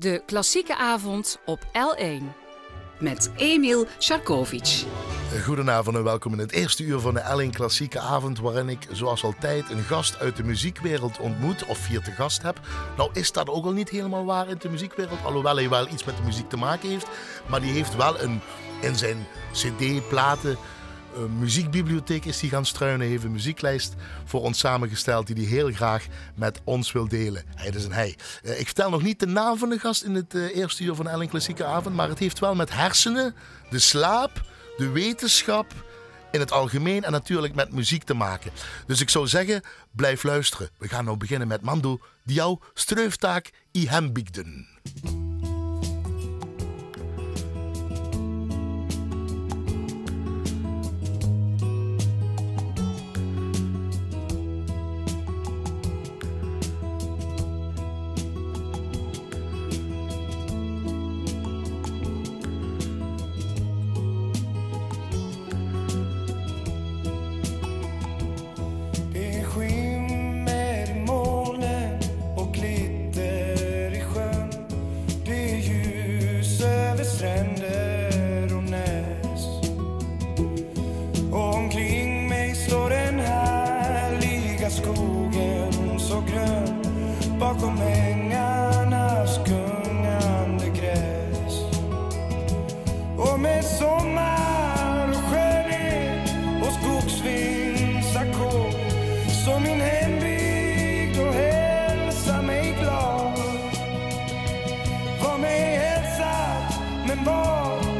De klassieke avond op L1. Met Emil Sharkovic. Goedenavond en welkom in het eerste uur van de L1 Klassieke Avond, waarin ik zoals altijd een gast uit de muziekwereld ontmoet of vier te gast heb. Nou is dat ook al niet helemaal waar in de muziekwereld, alhoewel hij wel iets met de muziek te maken heeft. Maar die heeft wel een, in zijn cd, platen, een muziekbibliotheek is die gaan struinen. Heeft een muzieklijst voor ons samengesteld die hij heel graag met ons wil delen. Hij is een hij. Uh, ik vertel nog niet de naam van de gast in het uh, eerste uur van Ellen Klassieke Avond, maar het heeft wel met hersenen, de slaap, de wetenschap in het algemeen en natuurlijk met muziek te maken. Dus ik zou zeggen, blijf luisteren. We gaan nou beginnen met Mando, die jouw streuftaak i hem amor.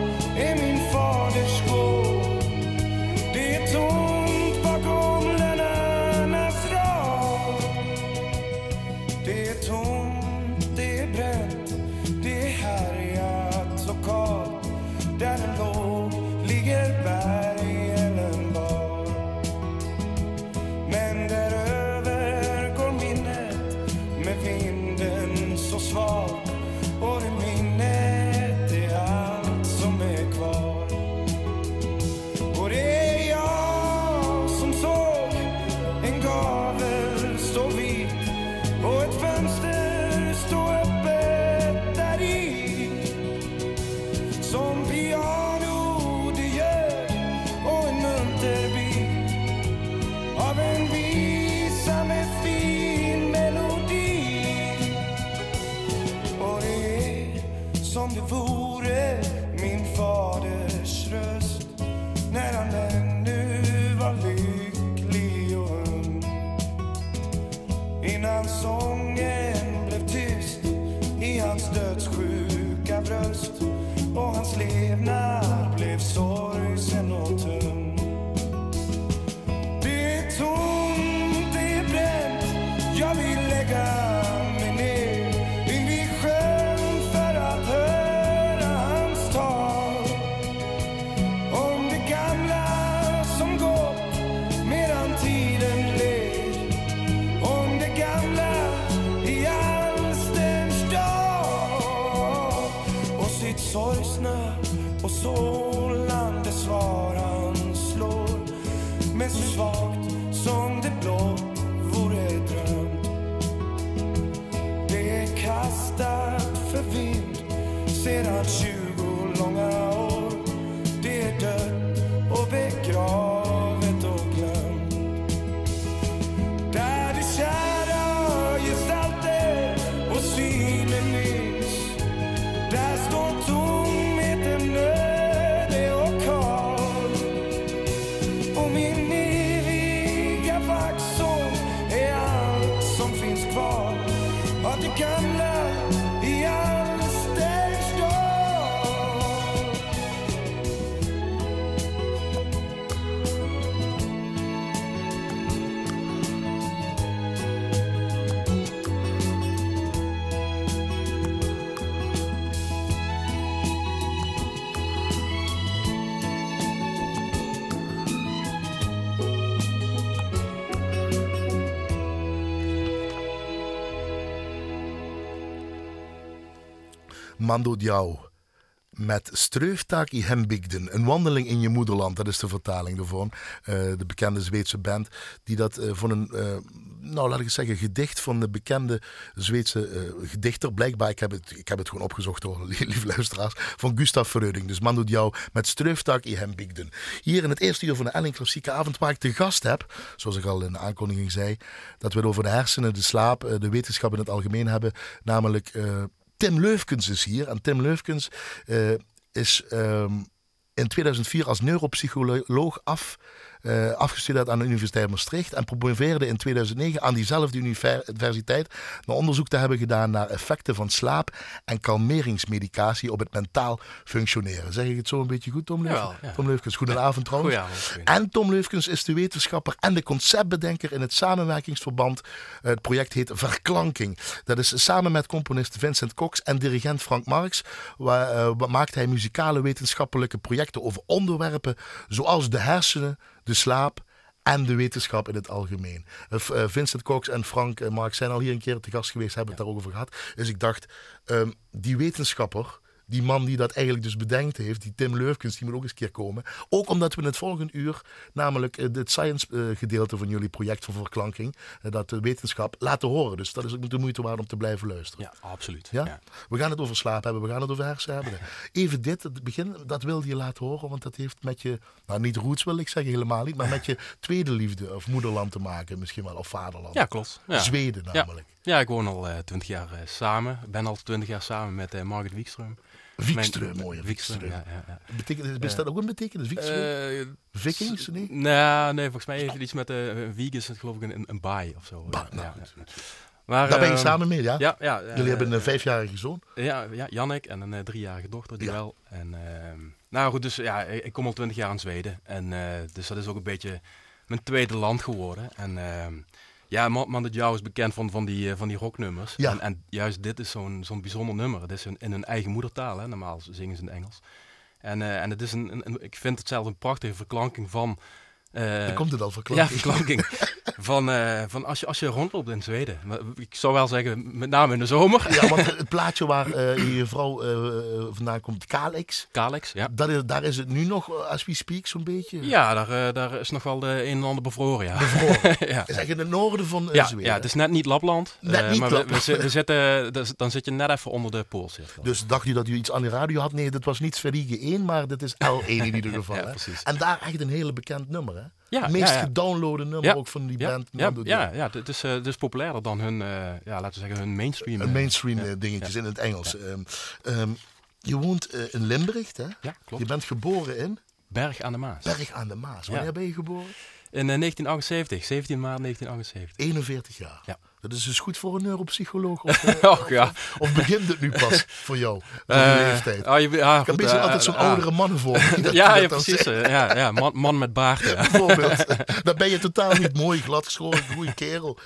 Mando Diao met Streeftaki Hembigden. Een wandeling in je moederland, dat is de vertaling ervan. Uh, de bekende Zweedse band die dat uh, van een, uh, nou laat ik zeggen, gedicht van de bekende Zweedse gedichter, blijkbaar, ik heb, het, ik heb het gewoon opgezocht hoor, lieve luisteraars, van Gustav Verreuding. Dus man doet jou met Streeftaki Hembigden. Hier in het eerste uur van de Elling Klassieke Avond, waar ik te gast heb, zoals ik al in de aankondiging zei, dat we het over de hersenen, de slaap, de wetenschap in het algemeen hebben, namelijk Tim Leufkens is hier. En Tim Leufkens uh, is um, in 2004 als neuropsycholoog af uh, afgestudeerd aan de Universiteit Maastricht en promoveerde in 2009 aan diezelfde universiteit een onderzoek te hebben gedaan naar effecten van slaap en kalmeringsmedicatie op het mentaal functioneren. Zeg ik het zo een beetje goed, Tom Leufkens? Ja, Tom Leufkens, goedenavond trouwens. Goedenavond. En Tom Leufkens is de wetenschapper en de conceptbedenker in het samenwerkingsverband. Het project heet Verklanking. Dat is samen met componist Vincent Cox en dirigent Frank Marx. Waar, uh, maakt hij muzikale wetenschappelijke projecten over onderwerpen zoals de hersenen, de slaap en de wetenschap in het algemeen. Uh, Vincent Cox en Frank uh, Mark zijn al hier een keer te gast geweest, hebben het daarover gehad. Dus ik dacht, um, die wetenschapper die man die dat eigenlijk dus bedenkt heeft, die Tim Leufkens, die moet ook eens een keer komen. Ook omdat we in het volgende uur, namelijk het science gedeelte van jullie project van verklanking, dat de wetenschap laten horen. Dus dat is ook de moeite waard om te blijven luisteren. Ja, absoluut. Ja? ja? We gaan het over slaap hebben, we gaan het over hersen hebben. Even dit, het begin, dat wilde je laten horen, want dat heeft met je, nou niet roots wil ik zeggen, helemaal niet, maar met je tweede liefde of moederland te maken, misschien wel, of vaderland. Ja, klopt. Ja. Zweden namelijk. Ja. ja, ik woon al twintig jaar samen, ben al twintig jaar samen met Margaret Wiekström. Wikström, mooie Wikström. Ja, ja, dat ook een betekenis? Wikström? Uh, Vikings? Nee? Nou, nee, volgens mij heeft het iets met de uh, Wieg geloof ik een, een baai of zo. Nou, maar, Daar ben je uh, samen mee, ja? Ja. ja Jullie hebben een vijfjarige zoon? Ja, ja Jannik en een driejarige dochter, die wel. En, nou goed, dus ja, ik, ik kom al twintig jaar in Zweden. En dus dat is ook een beetje mijn tweede land geworden. En ja, Man dat Jou is bekend van, van, die, van die rocknummers. Ja. En, en juist dit is zo'n zo'n bijzonder nummer. Het is in, in hun eigen moedertaal, hè. normaal zingen ze in het Engels. En, uh, en het is een, een, ik vind het zelf een prachtige verklanking van... Uh, komt het al, verklanking. Ja, verklanking. van, uh, van als, je, als je rondloopt in Zweden. Ik zou wel zeggen, met name in de zomer. Ja, want het plaatje waar uh, je vrouw vandaan komt, Kalix. Kalix, ja. Dat is, daar is het nu nog, as we speak, zo'n beetje. Ja, daar, daar is nog wel de een en ander bevroren, ja. Bevroren. ja. Is echt in het noorden van ja, Zweden. Ja, het is net niet Lapland. Net niet maar Lapland. We, we, we zitten, dan zit je net even onder de poolcirkel. Dus dacht u dat u iets aan de radio had? Nee, dit was niet Sverige 1, maar dit is L1 in ieder geval. ja, hè? precies. En daar echt een hele bekend nummer, hè? Ja, het meest ja, gedownloade nummer ook van die band. Ja, ja, het is, is populairder dan hun, uh, ja, laten we zeggen, hun mainstream. Uh, mainstream eh, dingetjes in het Engels. Um, um, je woont in Limburg, hè? Ja, klopt. Je bent geboren in Berg aan de Maas. Berg aan de Maas. Wanneer ben je geboren? In uh, 1978, 17 maart 1978. 41 jaar. Ja. Dat is dus goed voor een neuropsycholoog. Of, uh, Och, ja. of, of begint het nu pas voor jou? Die leeftijd. ah, je, ja, Ik heb eh, altijd zo'n ah. oudere mannen voor. dat- Ja, precies. Ja, ja man, man met baard. Ja. Bijvoorbeeld. Dan ben je totaal niet mooi, gladgeschoren, goede kerel.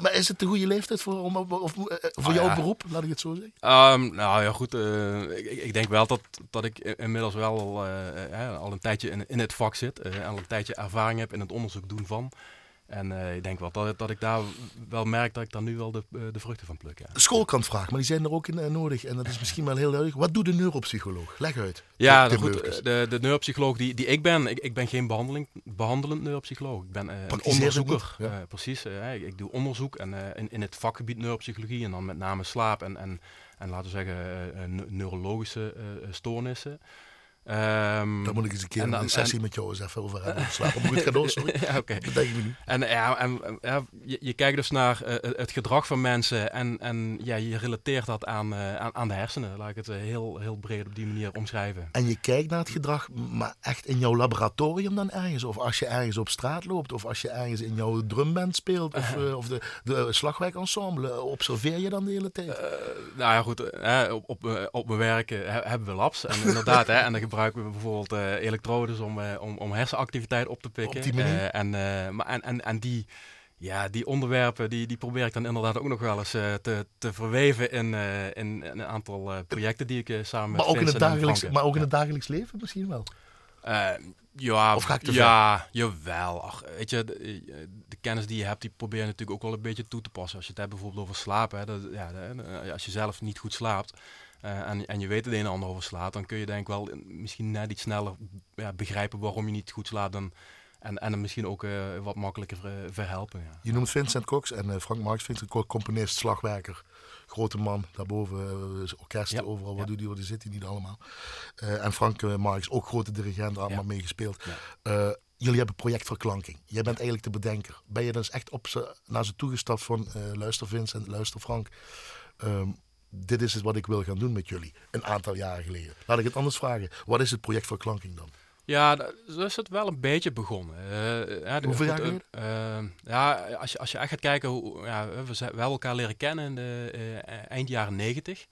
Maar is het de goede leeftijd voor, om, of, voor Ah, jouw ja. beroep? Laat ik het zo zeggen. Ehm, nou ja, goed. ik, ik denk wel dat, dat ik inmiddels wel al, al een tijdje in, in het vak zit. en al een tijdje ervaring heb in het onderzoek doen van. En eh, ik denk wel dat, dat ik daar wel merk dat ik daar nu wel de, eh, de vruchten van pluk. Ja, De schoolkantvraag, maar die zijn er ook in eh, nodig. En dat is misschien wel heel duidelijk. Wat doet de neuropsycholoog? Leg uit. ja nou goed, Leukens. eh, de, de neuropsycholoog die, die ik ben, ik, ik ben geen behandeling, behandelend neuropsycholoog. Ik ben een onderzoeker. ja. precies, ik, doe onderzoek en, in, in het vakgebied neuropsychologie en dan met name slaap en, en, en laten we zeggen ne- neurologische stoornissen. Ehm, Daar moet ik eens een keer dan- een sessie met jou eens even over hebben. Maar goed, ga door, sorry. ja, oké. Dat denk ik me nu. En, ja, en ja, je, je kijkt dus naar eh, het gedrag van mensen en, en ja, je relateert dat aan, eh, aan, aan de hersenen. Laat ik het eh, heel, heel breed op die manier omschrijven. En je kijkt naar het gedrag, maar echt in jouw laboratorium dan ergens? Of als je ergens op straat loopt? Of als je ergens in jouw drumband speelt? Of, eh, of de, de slagwerkensemble? eh, Observeer je dan de hele tijd? Nou ja, goed, eh, op, op, eh, op mijn werk eh, he- hebben we labs. En inderdaad, hè, en dan gebruiken we bijvoorbeeld eh, elektrodes om, eh, om, om hersenactiviteit op te pikken. Op die manier? Eh, en, maar, en, en, en die, ja, die onderwerpen, die, die probeer ik dan inderdaad ook nog wel eens te, te verweven in, in, in een aantal projecten die ik samen met maar, ook in het dagelijks, maar ook in het dagelijks leven misschien wel? Ja, Of ga ik te ja, jawel. Ach, weet je, de, de kennis die je hebt, die probeer je natuurlijk ook wel een beetje toe te passen. Als je het hebt bijvoorbeeld over slapen, hè, dat, ja, als je zelf niet goed slaapt, en, en je weet het een en ander over slaat, dan kun je denk ik wel misschien net iets sneller ja, begrijpen waarom je niet goed slaat dan, en, en hem misschien ook wat makkelijker verhelpen. Ja. Je noemt Vincent Cox en Frank Marx, Vincent Cox, componist, slagwerker grote man daarboven, orkesten overal, wat doet hij, wat zit hij niet allemaal. Uh, en Frank uh, Marx, ook grote dirigent, allemaal meegespeeld. jullie hebben projectverklanking. Jij bent eigenlijk de bedenker. Ben je dus echt op ze, naar ze toegestapt van luister Vincent, luister Frank. Um, dit is wat ik wil gaan doen met jullie. Een aantal jaren geleden. Laat ik het anders vragen. Wat is het project Verklanking dan? Ja, zo is het wel een beetje begonnen. Uh, Hoeveel jaar geleden? Uh, ja, als je, als je echt gaat kijken, hoe, ja, we hebben elkaar leren kennen in de eind jaren negentig.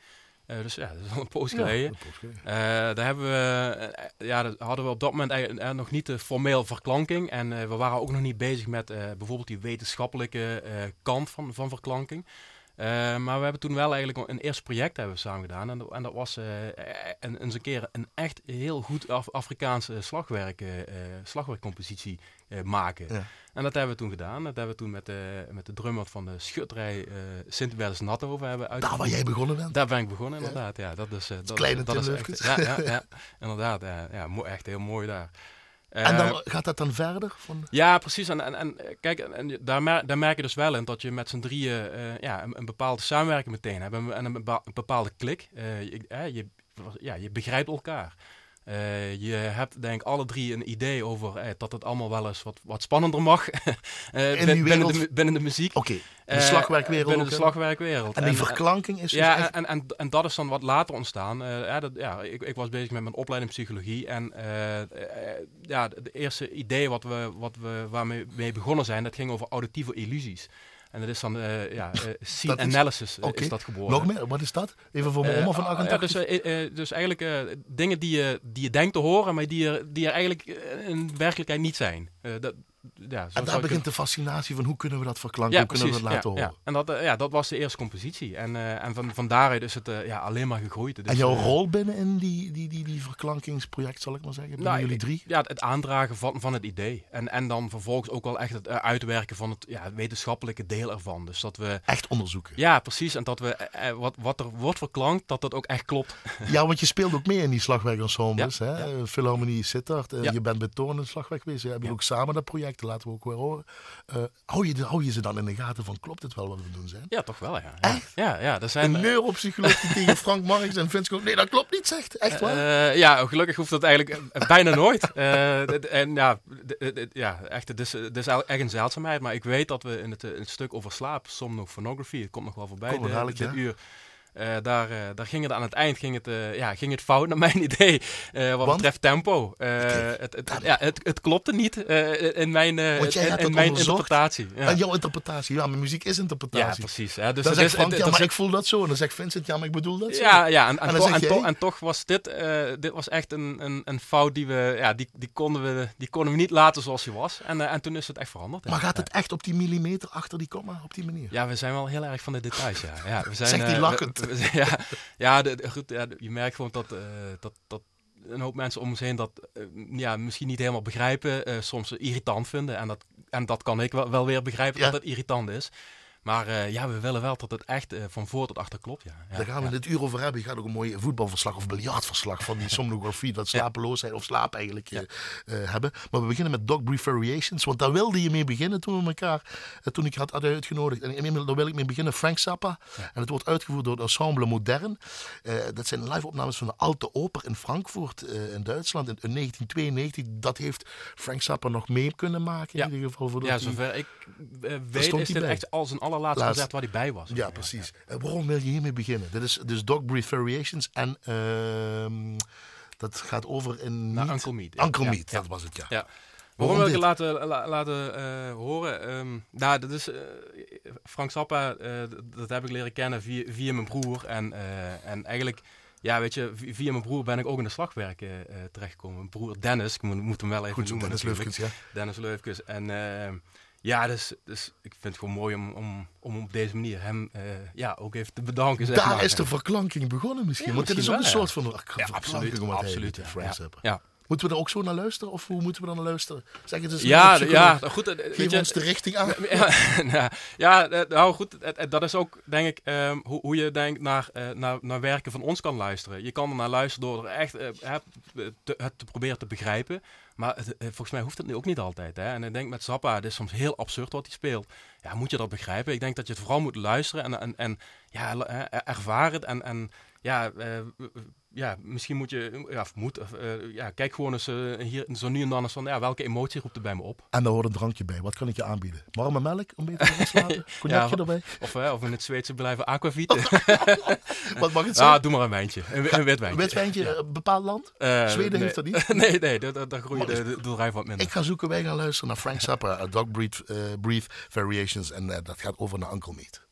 dus ja, dat is al een poos geleden. Ja, daar hebben we, ja, hadden we op dat moment nog niet de formeel verklanking. En we waren ook nog niet bezig met bijvoorbeeld die wetenschappelijke kant van, van verklanking. Uh, maar we hebben toen wel eigenlijk een eerste project hebben we samen gedaan. En, en dat was uh, een, eens een keer een echt heel goed Af Afrikaanse slagwerk, slagwerkcompositie maken. Ja. En dat hebben we toen gedaan. Dat hebben we toen met de, met de drummer van de schutterij Sint-Welles Nathoven hebben uit. Daar waar jij begonnen bent? Daar ben ik begonnen, inderdaad. Ja, dat is, dat, Kleine dat is echt, ja, ja, ja, inderdaad. Ja, ja, echt heel mooi daar. En dan eh, gaat dat dan verder? Van... Ja, precies. En, en, en kijk, en daar, mer daar merk je dus wel in dat je met z'n drieën uh, ja, een, een, bepaalde samenwerking meteen hebt en een, een bepaalde klik. Je, je, ja, je begrijpt elkaar. Uh, je hebt denk ik alle drie een idee over eh, dat het allemaal wel eens wat, wat spannender mag uh, binnen, de, binnen de muziek. Oké, de slagwerkwereld. binnen de slagwerkwereld. En die verklanking is dus Ja, echt... en, en, en dat is dan wat later ontstaan. ja, dat, ja, ik, ik was bezig met mijn opleiding psychologie. En ja, de, eerste idee wat we, wat we, waarmee mee begonnen zijn, dat ging over auditieve illusies. En dat is dan uh, ja, uh, scene analysis is, is dat geboren. Nog meer? Wat is dat? Even voor mijn oma van 88. Ja, dus, dus eigenlijk dingen die je, die je denkt te horen, maar die er, die er eigenlijk in werkelijkheid niet zijn. dat, ja, en daar begint de fascinatie van hoe kunnen we dat verklanken, hoe kunnen we het laten horen. En dat, uh, ja, dat was de eerste compositie. En, uh, en van, van daaruit is het uh, ja, alleen maar gegroeid. Dus, en jouw rol binnen in die, die, die, die verklankingsproject, zal ik maar zeggen, binnen nou, jullie drie? Ja, het aandragen van, van het idee. En, en dan vervolgens ook wel echt het uitwerken van het ja, wetenschappelijke deel ervan. Dus dat we... Echt onderzoeken. Ja, precies. En dat we wat, wat er wordt verklankt, dat dat ook echt klopt. ja, want je speelt ook mee in die slagwerkensembles. Ja, hè? Ja. Philharmonie Sittard. Je bent bij Toorn slagwerk geweest. Je hebt ook samen dat project laten we ook weer horen. Uh, hou, je, hou je ze dan in de gaten van, klopt het wel wat we doen zijn? Ja, toch wel, ja. Echt? Ja, ja. Er zijn, een neuropsycholoog die tegen Frank Marx en Vince nee, dat klopt niet, zegt. Echt waar? Uh, ja, gelukkig hoeft dat eigenlijk bijna nooit. en ja, ja echt, het is, het is echt een zeldzaamheid. Maar ik weet dat we in het, in het stuk over slaap, somnografie, het komt nog wel voorbij, dit uur uh, daar, uh, daar ging het aan het eind ging het, uh, ja, ging het fout naar mijn idee wat Want? betreft tempo. Het, het, ja, het, het, klopte niet in mijn, in mijn interpretatie. Ja. En jouw interpretatie, ja, mijn muziek is interpretatie. Ja, precies. Ja, dus dan zegt Frank, ja, maar ik voel dat zo. En dan zegt Vincent, ja, maar ik bedoel dat zo. Ja, ja en, en, en, to en, to en, toch was dit, dit was echt een, een, een fout die we, ja, die, die, konden we, die konden we niet laten zoals hij was. En, en toen is het echt veranderd. Maar gaat het echt op die millimeter achter die komma, op die manier? Ja, we zijn wel heel erg van de details, ja. ja we zijn, zegt hij lachend. ja, ja, de, goed, ja, je merkt gewoon dat, uh, dat, dat een hoop mensen om ons heen dat uh, ja, misschien niet helemaal begrijpen, uh, soms irritant vinden. En dat, en dat kan ik wel, wel weer begrijpen ja. dat het irritant is. Maar uh, ja, we willen wel dat het echt uh, van voor tot achter klopt. Ja. ja Daar gaan we ja. het uur over hebben. Je gaat ook een mooi voetbalverslag of biljartverslag van die somnografie, dat slapeloosheid of slaap eigenlijk uh, hebben. Maar we beginnen met Dog Brief Variations, want daar wilde je mee beginnen toen we elkaar, toen ik had uitgenodigd. En daar wil ik mee beginnen, Frank Zappa. En het wordt uitgevoerd door het Ensemble Modern. dat zijn live opnames van de Alte Oper in Frankfurt in Duitsland in, in, 1992. Dat heeft Frank Zappa nog mee kunnen maken in ieder geval. Voor ja, zover ik weet is dit echt als een allerlaatste Laatst. concert waar hij bij was. Ja, ja precies. Ja. Uh, waarom wil je hiermee beginnen? Dit is dus Dog Breath Variations en uh, dat gaat over in... Nou, Uncle Meat. Uncle ja. Meat, dat was het, ja. ja. Waarom, wil ik het laten, la, laten uh, horen? Um, nou, dat is uh, Frank Zappa, uh, dat heb ik leren kennen via, via mijn broer. En, en eigenlijk, ja, weet je, via mijn broer ben ik ook in de slagwerken terechtgekomen. Mijn broer Dennis, ik moet, moet hem wel even Goed, noemen. Dennis Leufkens, ja. Dennis Leufkens. En ehm, ja, dus, dus ik vind het gewoon mooi om, om, om op deze manier hem uh, ja, ook even te bedanken. Zeg Daar maar. is de verklanking begonnen misschien. Ja, want dit is ook een soort van ja, absoluut, absoluut, ja, ja. Moeten we er ook zo naar luisteren? Of hoe moeten we dan naar luisteren? Zeg het eens. Ja, ja, goed. eh, Geef weet je, ons de richting aan. Ja, ja, eh, nou goed, dat is ook denk ik ehm, hoe, hoe je denkt naar, eh, naar, naar werken van ons kan luisteren. Je kan er naar luisteren door er echt te, het te proberen te begrijpen. Maar het, volgens mij hoeft het nu ook niet altijd. Hè? En ik denk met Zappa, het is soms heel absurd wat hij speelt. Ja, moet je dat begrijpen? Ik denk dat je het vooral moet luisteren en, en, en ja, ervaren. En, en ja, ja, misschien moet je, ja, of moet, eh, ja, kijk gewoon eens eh, hier zo nu en dan eens van, ja, welke emotie roept er bij me op? En daar hoort een drankje bij. Wat kan ik je aanbieden? Warme melk om beter te? Cognacje Ja, erbij? Of, hè, of in het Zweedse blijven aquavit. Wat mag het zijn? Ah, doe maar een wijntje. Een, een wit wijntje. Wit wijntje, Ja. een bepaald land? Zweden nee. heeft dat niet? nee, nee, daar- daar groeit de, de, wat minder. Ik ga zoeken, wij gaan luisteren naar Frank Zappa, Dog Breed, Breathe Variations. En dat gaat over naar Uncle Meat.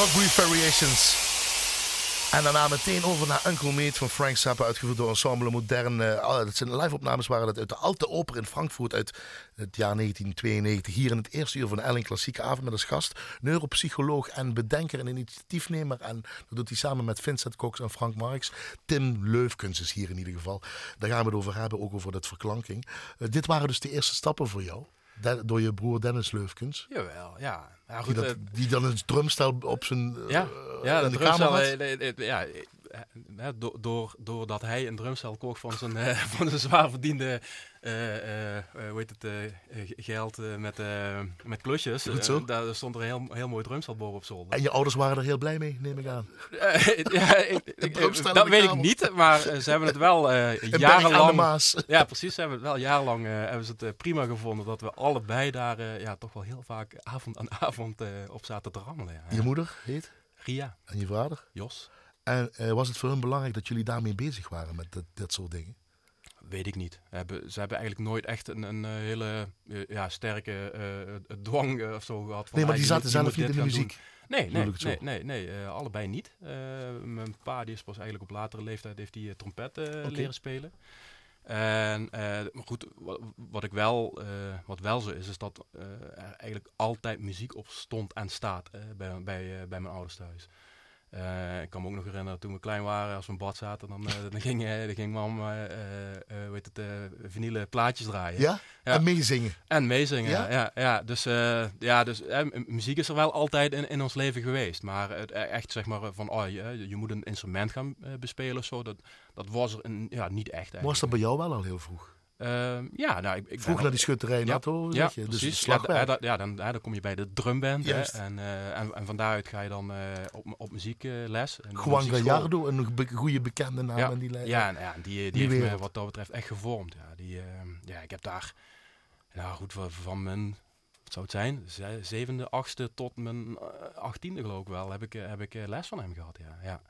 Dogbury Variations. En daarna meteen over naar Uncle Meat van Frank Zappa, uitgevoerd door Ensemble Modern. Uh, dat zijn live-opnames waren dat uit de Alte Oper in Frankfurt uit het jaar 1992. Hier in het eerste uur van de Elling Klassieke Avond met als gast neuropsycholoog en bedenker en initiatiefnemer. En dat doet hij samen met Vincent Cox en Frank Marx. Tim Leufkens is hier in ieder geval. Daar gaan we het over hebben, ook over dat verklanking. Uh, dit waren dus de eerste stappen voor jou door je broer Dennis Leufkens. Jawel, ja. goed, die, dat, die, dan een drumstel op zijn ja, uh, ja, de, de drumstel, ja, door, doordat hij een drumstel kocht van zijn, van zijn zwaar verdiende uh, uh, hoe heet het, geld met, met klusjes. daar stond er een heel, heel mooi drumstel boven op zolder. En je ouders waren er heel blij mee, neem ik aan. ja, ik, dat weet ik niet, maar ze hebben het wel jarenlang... Ja, precies. Ze hebben het wel jarenlang hebben ze het prima gevonden dat we allebei daar ja, toch wel heel vaak avond aan avond op zaten te rammelen. Ja. Je moeder heet? Ria. En je vader? Jos. En was het voor hun belangrijk dat jullie daarmee bezig waren met dit, dit soort dingen? Weet ik niet. Hebben, ze hebben eigenlijk nooit echt een, een hele uh, ja, sterke uh, dwang of zo gehad. Van, nee, maar die zaten zelf niet in de muziek. Nee, nee, nee, nee, nee allebei niet. mijn pa die is pas eigenlijk op latere leeftijd heeft die trompet okay. leren spelen. En maar goed, wat, wat, ik wel, wat wel zo is, is dat er eigenlijk altijd muziek op stond en staat bij, bij, bij mijn ouders thuis. Uh, ik kan me ook nog herinneren toen we klein waren, als we in bad zaten, dan, uh, dan, ging, uh, dan ging mam heet het, vinylen plaatjes draaien. Ja? ja? En meezingen. En meezingen, ja. ja, ja. Dus, ja, dus muziek is er wel altijd in, in ons leven geweest. Maar het, echt zeg maar van, oh, je, je moet een instrument gaan bespelen of zo, dat, dat was er een, ja, niet echt eigenlijk. Was dat bij jou wel al heel vroeg? Uh, ja, nou, ik, ik Vroeg naar die schutterij ja, NATO, ja, je. Dus precies. Ja, da, ja, dan, dan kom je bij de drumband. Hè, en, uh, en, en van daaruit ga je dan uh, op, op muziekles. Juan Gallardo, een be goede bekende naam ja, in die lijn. Ja, nou ja die, die, die heeft me wat dat betreft echt gevormd. Ja, die, ehm, ja ik heb daar, nou goed, van, mijn wat zou het zijn, zevende, achtste tot mijn achttiende geloof ik wel, heb ik, heb ik les van hem gehad. Ja, ja.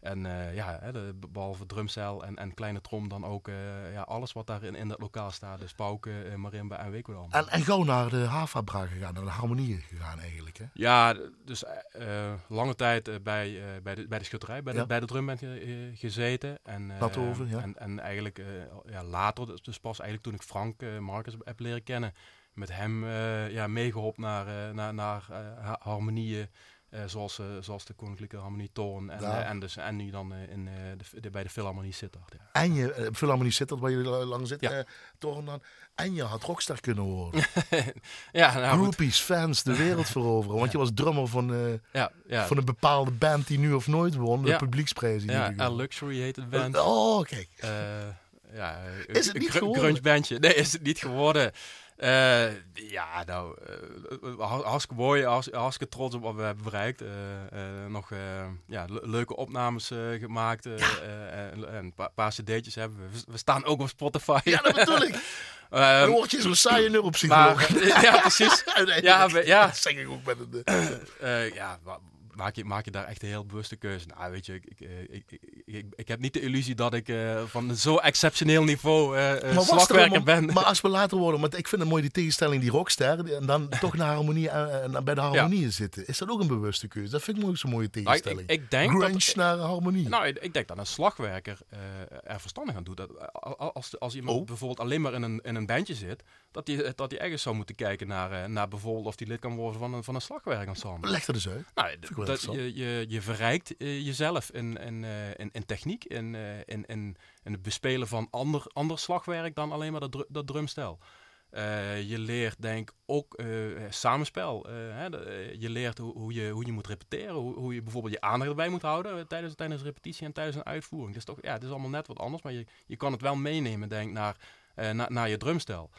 En uh, ja, de, behalve drumcel en, en kleine trom dan ook uh, ja, alles wat daar in, in dat lokaal staat. Dus pauken, uh, marimba en weet ik En, en gewoon naar de Havabra gegaan, naar de harmonieën gegaan eigenlijk hè? Ja, dus lange tijd bij, bij, de, bij de schutterij, bij, de, bij de drumband gezeten. En, over, ja. En, en eigenlijk ja, later, dus, dus pas eigenlijk toen ik Frank Marcus heb leren kennen, met hem ja, meegeholpen naar, naar, naar harmonieën. Uh, zoals, uh, zoals de Koninklijke Harmonie Toon en, uh, en, dus, en nu dan in, de, de, bij de Philharmonie Sittard. Ja. En je, Philharmonie Sittard, waar je lang zit, ja. Dan. En je had rockstar kunnen worden. ja, nou, Groupies, fans, de wereld veroveren. Want je was drummer van, van een bepaalde band die nu of nooit won. De publieksprijs. Ja, Luxury heet het band. Oh, kijk. ja, is het niet geworden? Grunge bandje. Nee, is het niet geworden. Uh, ja, nou, uh, hartstikke mooi, hartstikke trots op wat we hebben bereikt. Uh, nog ja, leuke opnames gemaakt en een pa paar cd'tjes hebben we. We staan ook op Spotify. Ja, dat bedoel ik. Um, Dan je zo'n saaie neuropsycholoog. ja, precies. ja, ja. Dat zeg ik ook met een... ja, maak je, maak je daar echt een heel bewuste keuze. Nou, weet je, ik, ik, ik, ik, ik heb niet de illusie dat ik uh, van zo exceptioneel niveau uh, slagwerker ben. Maar als we later worden, want ik vind het mooi die tegenstelling, die rockster, en dan toch naar harmonie, uh, bij de harmonieën zitten. Is dat ook een bewuste keuze? Dat vind ik mooi zo'n mooie nou, tegenstelling. ik, ik, denk Grunge dat, naar harmonie. Nou, ik, denk dat een slagwerker er verstandig aan doet. Dat, als, als iemand oh. bijvoorbeeld alleen maar in een, in een bandje zit, dat hij dat die ergens zou moeten kijken naar, naar bijvoorbeeld of die lid kan worden van een, van een slagwerkensemble. Leg er dus uit. Nou, dat, je, je, je verrijkt uh, jezelf in, in, in, in, techniek, in, in, in, in, het bespelen van ander, ander slagwerk dan alleen maar dat, dat drumstel. je leert denk ook samenspel. Hè, de, je leert hoe, hoe, je, hoe je moet repeteren, hoe, hoe je bijvoorbeeld je aandacht erbij moet houden tijdens, tijdens repetitie en tijdens een uitvoering. Dus toch, ja, het is allemaal net wat anders, maar je, je kan het wel meenemen denk naar, naar, naar je drumstel.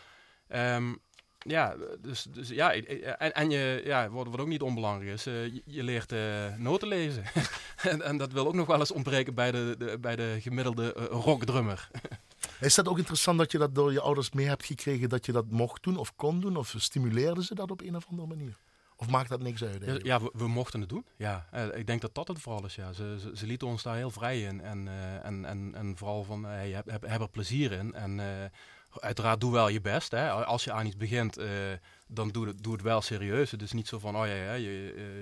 Um, ja, dus, dus ja, en, en je, ja, wat, wat ook niet onbelangrijk is, uh, je, je, leert uh, noten lezen. en, en, dat wil ook nog wel eens ontbreken bij de, de bij de gemiddelde uh, rockdrummer. is dat ook interessant dat je dat door je ouders mee hebt gekregen, dat je dat mocht doen of kon doen? Of stimuleerden ze dat op een of andere manier? Of maakt dat niks uit? Ja, ja we, we, mochten het doen. Ja, ik denk dat dat het vooral is. Ja. Ze, ze, ze lieten ons daar heel vrij in. En, en, en, en vooral van, hey, heb, heb, heb er plezier in. En uiteraard doe wel je best. Hè. Als je aan iets begint, uh, dan doe het, doe het wel serieus. Het is niet zo van, oh ja, ja je, uh,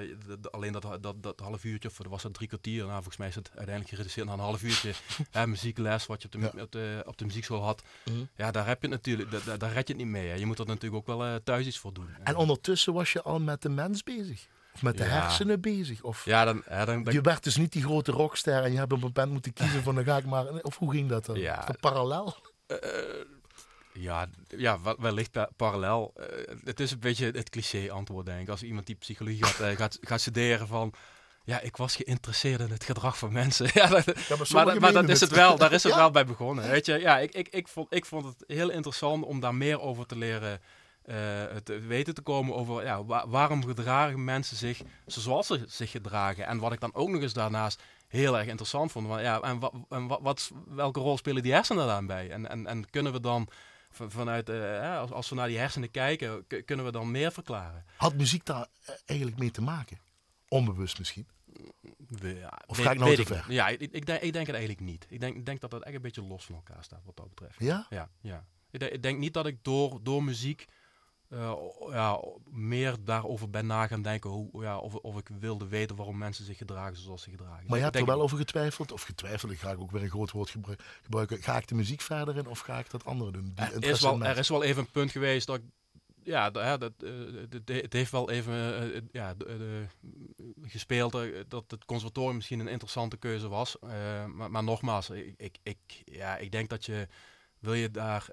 eh, de- alleen dat, dat, dat half uurtje, of was het drie kwartier, nou, volgens mij is het uiteindelijk gereduceerd naar een half uurtje hè, muziekles, wat je op de, Ja. op de, op de muziekschool had. Mhm. Ja, daar heb je het natuurlijk, da- da- daar red je het niet mee. Hè. Je moet er natuurlijk ook wel eh, thuis iets voor doen. En ondertussen was je al met de mens bezig. Of met de Ja. hersenen bezig. Of ja, dan, ja, dan, dan- je werd dus niet die grote rockster en je hebt op een moment moeten kiezen van dan ga ik maar... Of hoe ging dat dan? Ja. Dat parallel? Ja, ja wa- wellicht pa- parallel. Eh, het is een beetje het cliché antwoord, denk ik. Als iemand die psychologie gaat, eh, gaat, gaat studeren van... Ja, ik was geïnteresseerd in het gedrag van mensen. ja, dat, maar maar, dat- maar dat menen is het. wel. Daar is het Ja. wel bij begonnen. Weet je, ja, ik, ik, ik, vond, ik vond het heel interessant om daar meer over te leren... eh, te weten te komen over ja, wa- waarom gedragen mensen zich zoals ze zich gedragen. En wat ik dan ook nog eens daarnaast heel erg interessant vond. van, ja, en wa- en wa- wat, welke rol spelen die hersenen daarbij? En, en, en kunnen we dan van- vanuit, eh, als, als we naar die hersenen kijken, kunnen we dan meer verklaren? Had muziek daar eh, eigenlijk mee te maken? Onbewust misschien. We- ja, Of weet- ga ik nou te ver? Ja, ik, ik, denk, ik denk het eigenlijk niet. Ik denk, ik denk dat dat echt een beetje los van elkaar staat wat dat betreft. Ja? Ja, ja. Ik, denk, ik denk niet dat ik door, door muziek eh, ja, meer daarover ben na gaan denken hoe, ja, of, of ik wilde weten waarom mensen zich gedragen zoals ze gedragen. Maar je hebt er wel over getwijfeld. Of getwijfeld, ik ga ook weer een groot woord gebru- gebruiken. Ga ik de muziek verder in of ga ik dat andere doen? Die Er is, wel, er is wel even een punt geweest dat ik ja, dat, eh, d- d- het heeft wel even eh, ja, gespeeld dat het conservatorium misschien een interessante keuze was. Maar, maar nogmaals, ik, ik, ik, ja, ik denk dat je, wil je daar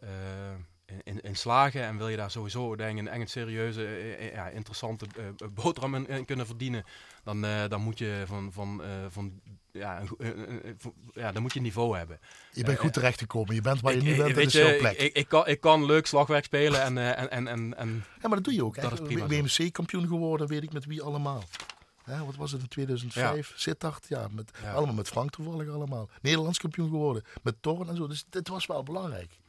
in- slagen en wil je daar sowieso denk ik, een echt serieuze, eh, eh, ja, interessante eh, boterham in, in kunnen verdienen, dan, eh, dan moet je van, van, eh, van ja, eh, eh, eh, ja, dan moet je niveau hebben. Je bent goed terechtgekomen. Je bent waar je nu bent, dat is jouw plek. Ik, ik, kan, ik kan leuk slagwerk spelen en, eh, en, en, en, en ja, maar dat doe je ook. dat is prima zo. WMC-kampioen geworden, weet ik met wie allemaal. Hè, wat was het in 2005? Sittard, ja, met, allemaal met Frank toevallig allemaal. Nederlands kampioen geworden, met Torren en zo. Dus dit was wel belangrijk.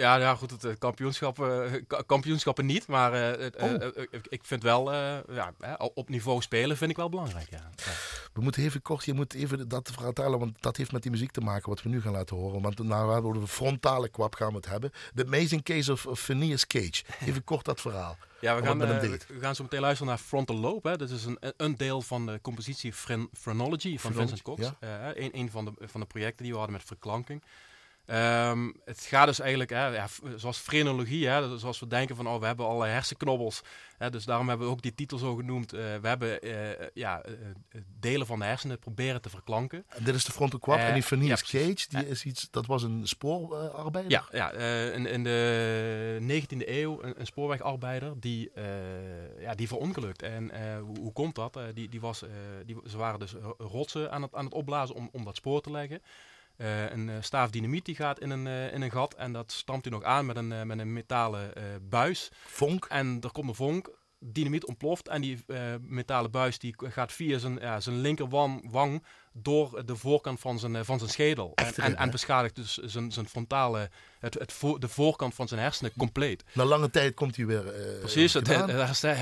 Ja, ja goed, het eh, kampioenschap, eh, ka- kampioenschappen niet, maar eh, het, Oh. ik, ik vind wel, ja, op niveau spelen vind ik wel belangrijk, ja. We moeten even kort, je moet even dat vertellen, want dat heeft met die muziek te maken wat we nu gaan laten horen. Want nou, over de frontale kwap gaan we het hebben. The Amazing Case of, of Phineas Cage. Even kort dat verhaal. Ja, we gaan, we gaan zo meteen luisteren naar Frontal Lobe. Hè. Dat is een, een deel van de compositie Phren- Phrenology van Vincent Cox. ja. Een, een van, de, van de projecten die we hadden met verklanking. Ehm, het gaat dus eigenlijk, hè, ja, zoals frenologie, hè, zoals we denken van, oh, we hebben alle hersenknobbels. Hè, dus daarom hebben we ook die titel zo genoemd. Eh, we hebben eh, ja, eh, delen van de hersenen proberen te verklanken. En dit is de frontal. Eh, en die Phineas ja. Cage, die is iets, dat was een spoorarbeider. Ja, ja in, in de 19e eeuw een, een spoorwegarbeider die, ja, die verongelukt. En hoe, hoe komt dat? Die, die was, die, ze waren dus ro- rotsen aan het, aan het opblazen om, om dat spoor te leggen. Eh, een eh, staaf dynamiet die gaat in een, eh, in een gat en dat stampt hij nog aan met een, met een metalen buis. Vonk. En er komt een vonk, dynamiet ontploft en die metalen buis die gaat via zijn, ja, zijn linkerwang wang door de voorkant van zijn, eh, van zijn schedel. En, en, beschadigt dus zijn, zijn frontale, het, het de voorkant van zijn hersenen compleet. Na lange tijd komt hij weer. eh, Precies, het, herstel,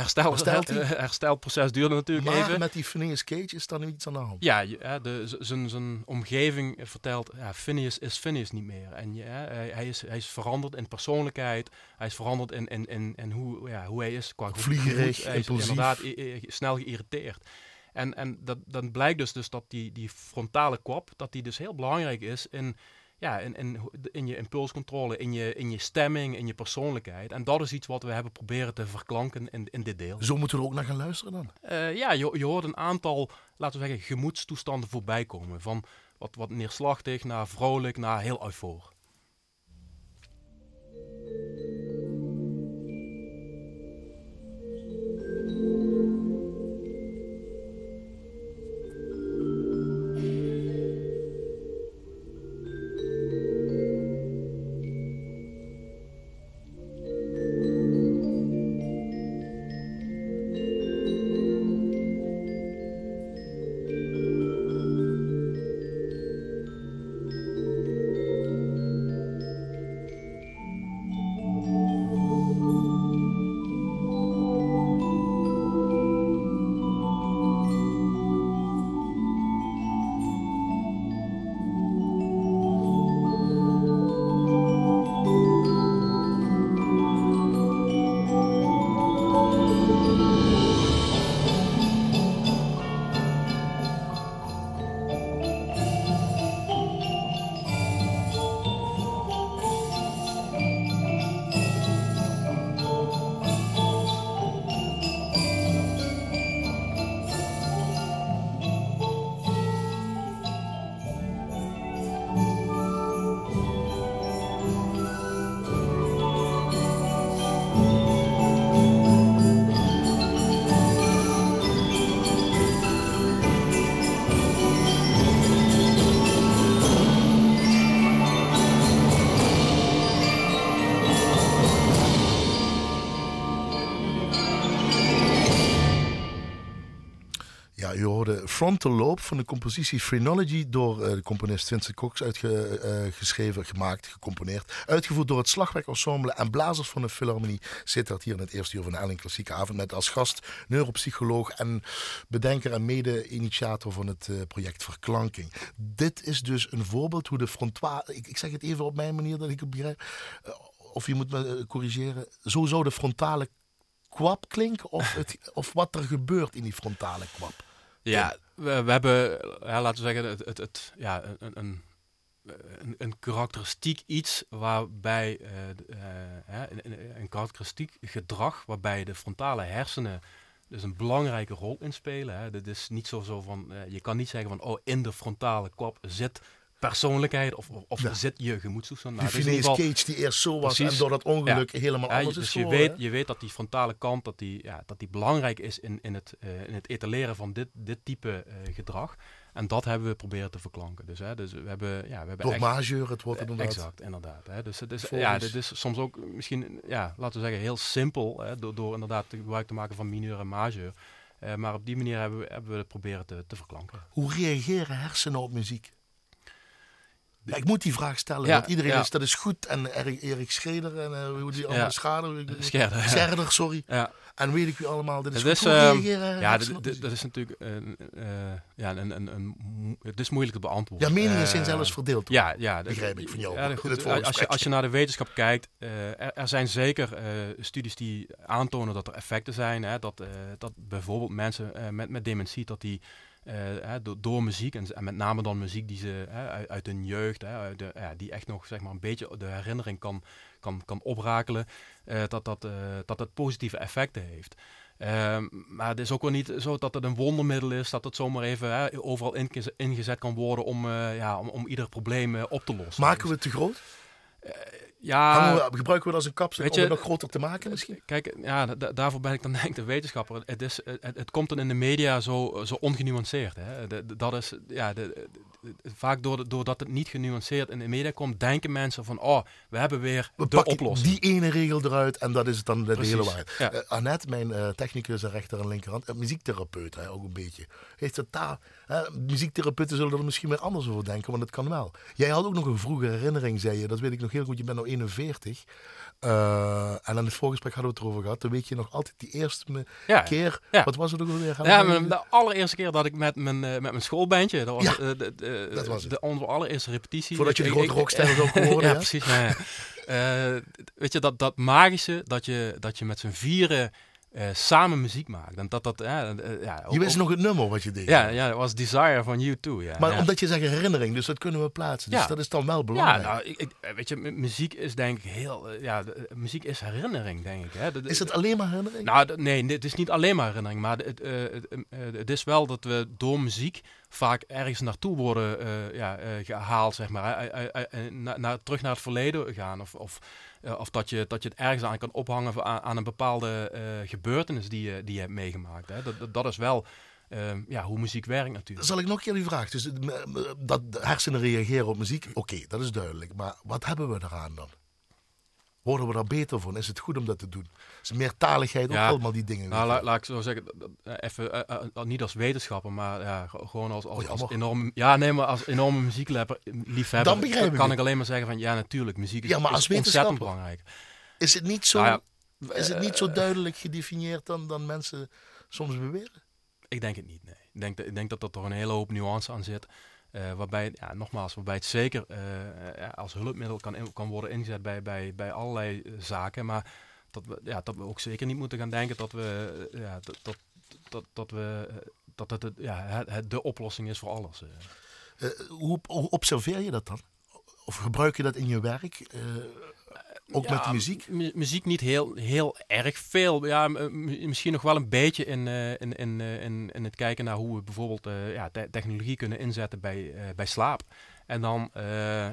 herstelproces duurde natuurlijk maar even. met die Phineas Cage is daar nu iets aan de hand. Ja, de- zijn- zijn omgeving vertelt, ja, Phineas is Phineas niet meer. En hij, is, hij is veranderd in persoonlijkheid. Hij is veranderd in, in, in, in hoe, ja, hoe hij is qua Vliegerig, gemoed. Hij is impulsief. inderdaad snel geïrriteerd. En, en dat, dan blijkt dus, dus dat die, die frontale kwap, dat die dus heel belangrijk is in, ja, in, in, in je impulscontrole, in je, in je stemming, in je persoonlijkheid. En dat is iets wat we hebben proberen te verklanken in, in dit deel. Zo moeten we er ook naar gaan luisteren dan. Eh, ja, je, je hoort een aantal, laten we zeggen, gemoedstoestanden voorbij komen. Van wat, wat neerslachtig naar vrolijk naar heel eufoor. Frontal Loop van de compositie Phrenology door uh, de componist Vincent Cox uitgeschreven, uh, gemaakt, gecomponeerd. Uitgevoerd door het Slagwerkensemble en blazers van de Philharmonie. Zit dat hier in het eerste uur van de Elling Klassieke Avond met als gast neuropsycholoog en bedenker en mede-initiator van het uh, project Verklanking. Dit is dus een voorbeeld hoe de frontale, ik, ik, zeg het even op mijn manier dat ik het begrijp, of je moet me corrigeren, zo zou de frontale kwap klinken of, het, of wat er gebeurt in die frontale kwap. Ja, we, we hebben, ja, laten we zeggen, het, het, het ja, een, een, een, een, karakteristiek iets waarbij uh, uh, een, een, karakteristiek gedrag waarbij de frontale hersenen dus een belangrijke rol inspelen. Hè. Dit is niet zo, zo van, uh, je kan niet zeggen van, oh, in de frontale kwap zit persoonlijkheid of, of ja. zit je gemoedstoestand. Nou, die Phineas Cage die eerst zo was precies, en door dat ongeluk ja. helemaal anders dus is je weet, je weet dat die frontale kant dat die, ja, dat die belangrijk is in, in, het, uh, in het etaleren van dit, dit type uh, gedrag. En dat hebben we proberen te verklanken. Dus, hè, dus we hebben, ja, we hebben Door majeur, het wordt inderdaad. Exact, inderdaad. Hè. Dus het is, ja, dit is soms ook misschien, ja, laten we zeggen, heel simpel. Hè, door, door inderdaad gebruik te maken van mineur en majeur. Uh, maar op die manier hebben we, hebben we het proberen te, te verklanken. Hoe reageren hersenen op muziek? Ja, ik moet die vraag stellen, want iedereen is, dat is goed. En Erik Schreder en uh, hoe die allemaal. Schader, Scherder, Scherder, sorry. En weet ik wie allemaal, dit is het goed. Is, reageren Ja, dat is natuurlijk uh, uh, ja, een, een, een, het is moeilijk te beantwoorden. Ja, meningen zijn zelfs verdeeld. Ja, ja. Begrijp ik van jou. Ja, goed, als, je, als je naar de wetenschap kijkt, er, er, zijn zeker studies die aantonen dat er effecten zijn. Hè, dat, dat bijvoorbeeld mensen met, met dementie, dat die door, door, muziek en, en, met name dan muziek die ze uit, uit, hun jeugd, uit de, ja, die echt nog zeg maar, een beetje de herinnering kan, kan, kan oprakelen, uh, dat, dat, uh, dat het positieve effecten heeft. Ehm, maar het is ook wel niet zo dat het een wondermiddel is, dat het zomaar even overal ingezet kan worden om, ja, om, om ieder probleem op te lossen. Maken we het te groot? Ja, we, gebruiken we dat als een kapsel om het nog groter te maken misschien? Kijk, ja, daarvoor ben ik dan denk ik de wetenschapper. Het, is, het, het komt dan in de media zo, zo ongenuanceerd. Hè. De, dat is, ja, de, vaak door, doordat het niet genuanceerd in de media komt, denken mensen van, oh, we hebben weer we de oplossing. die ene regel eruit en dat is het dan de Precies, hele waarheid. Ja. Uh, Annette, mijn uh, technicus en rechter en linkerhand, uh, muziektherapeut hè, ook een beetje. Heeft het daar, muziektherapeuten zullen er misschien weer anders over denken, want het kan wel. Jij had ook nog een vroege herinnering, zei je, dat weet ik nog heel goed, je bent nou 41. Uh, en in het voorgesprek hadden we het erover gehad. Dan weet je nog altijd die eerste ja, keer. Ja. Wat was het ook alweer? Ja, mijn, de allereerste keer dat ik met mijn, uh, met mijn schoolbandje. Dat was, ja, uh, de, de, dat was de, onze allereerste repetitie. Voordat je de grote rockster ook geworden Ja, precies. Weet je, dat, dat magische dat je, dat je met z'n vieren uh, samen muziek maakt. En dat, dat, uh, uh, ja, ook, je wist nog het nummer wat je deed. Ja, ja, het was Desire van U2. Ja. Maar ja. omdat je zegt herinnering, dus dat kunnen we plaatsen. Dus ja. dat is dan wel belangrijk. Ja, nou, ik, weet je, muziek is denk ik heel... ja, de, muziek is herinnering, denk ik. Hè. De, is het alleen maar herinnering? Nou, nee, het is niet alleen maar herinnering. Maar het, het is wel dat we door muziek vaak ergens naartoe worden ja, gehaald, zeg maar. terug naar het verleden gaan. Of, of uh, of dat je, dat je het ergens aan kan ophangen aan, aan een bepaalde uh, gebeurtenis die je, die je hebt meegemaakt. Hè. Dat, dat, is wel uh, ja, hoe muziek werkt natuurlijk. Zal ik nog een keer die vraag? Dus dat hersenen reageren op muziek, oké, dat is duidelijk. Maar wat hebben we eraan dan? Worden we daar beter van? Is het goed om dat te doen? Is meertaligheid ja, ook allemaal die dingen? Nou, laat, laat, ik zo zeggen, even, uh, uh, niet als wetenschapper, maar ja, gewoon als, als, als enorme, ja, nee, maar als enorme muziekliefhebber Dan begrijp kan ik, ik alleen maar zeggen van ja, natuurlijk, muziek is, ja, maar als is ontzettend belangrijk. Is het niet zo, nou ja, is het niet zo duidelijk gedefinieerd dan, dan mensen soms beweren? Ik denk het niet, nee. Ik denk, ik denk dat er toch een hele hoop nuance aan zit. Uh, waarbij, ja, nogmaals, waarbij het zeker uh, als hulpmiddel kan, in, kan worden ingezet bij, bij, bij allerlei zaken. Maar dat we, ja, dat we ook zeker niet moeten gaan denken dat we, ja, dat, dat, dat, dat we, dat het, ja, het, het de oplossing is voor alles. hoe, hoe observeer je dat dan? Of gebruik je dat in je werk? Ook ja, met de muziek? muziek niet heel, heel erg veel. Ja, misschien nog wel een beetje in, uh, in, in, in, in het kijken naar hoe we bijvoorbeeld ja, te technologie kunnen inzetten bij, bij slaap. En dan,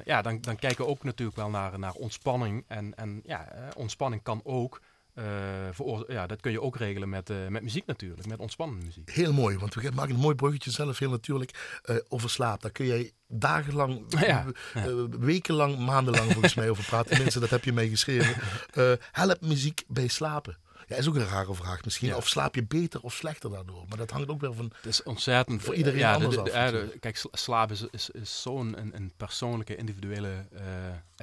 ja, dan, dan kijken we ook natuurlijk wel naar, naar ontspanning. En, en ja, ontspanning kan ook uh, voor, ja, dat kun je ook regelen met, uh, met muziek natuurlijk, met ontspannende muziek. Heel mooi, want we maken een mooi bruggetje zelf heel natuurlijk uh, over slaap. Daar kun jij dagenlang, ja, ja. wekenlang, maandenlang volgens mij over praten. Mensen, dat heb je mee geschreven. help muziek bij slapen. Ja, is ook een rare vraag misschien. Ja. Of slaap je beter of slechter daardoor? Maar dat hangt ook weer van... Het is ontzettend Voor iedereen ja, anders de- de- af, de- kijk, sla- slaap is, is, is zo'n een, een persoonlijke, individuele eh,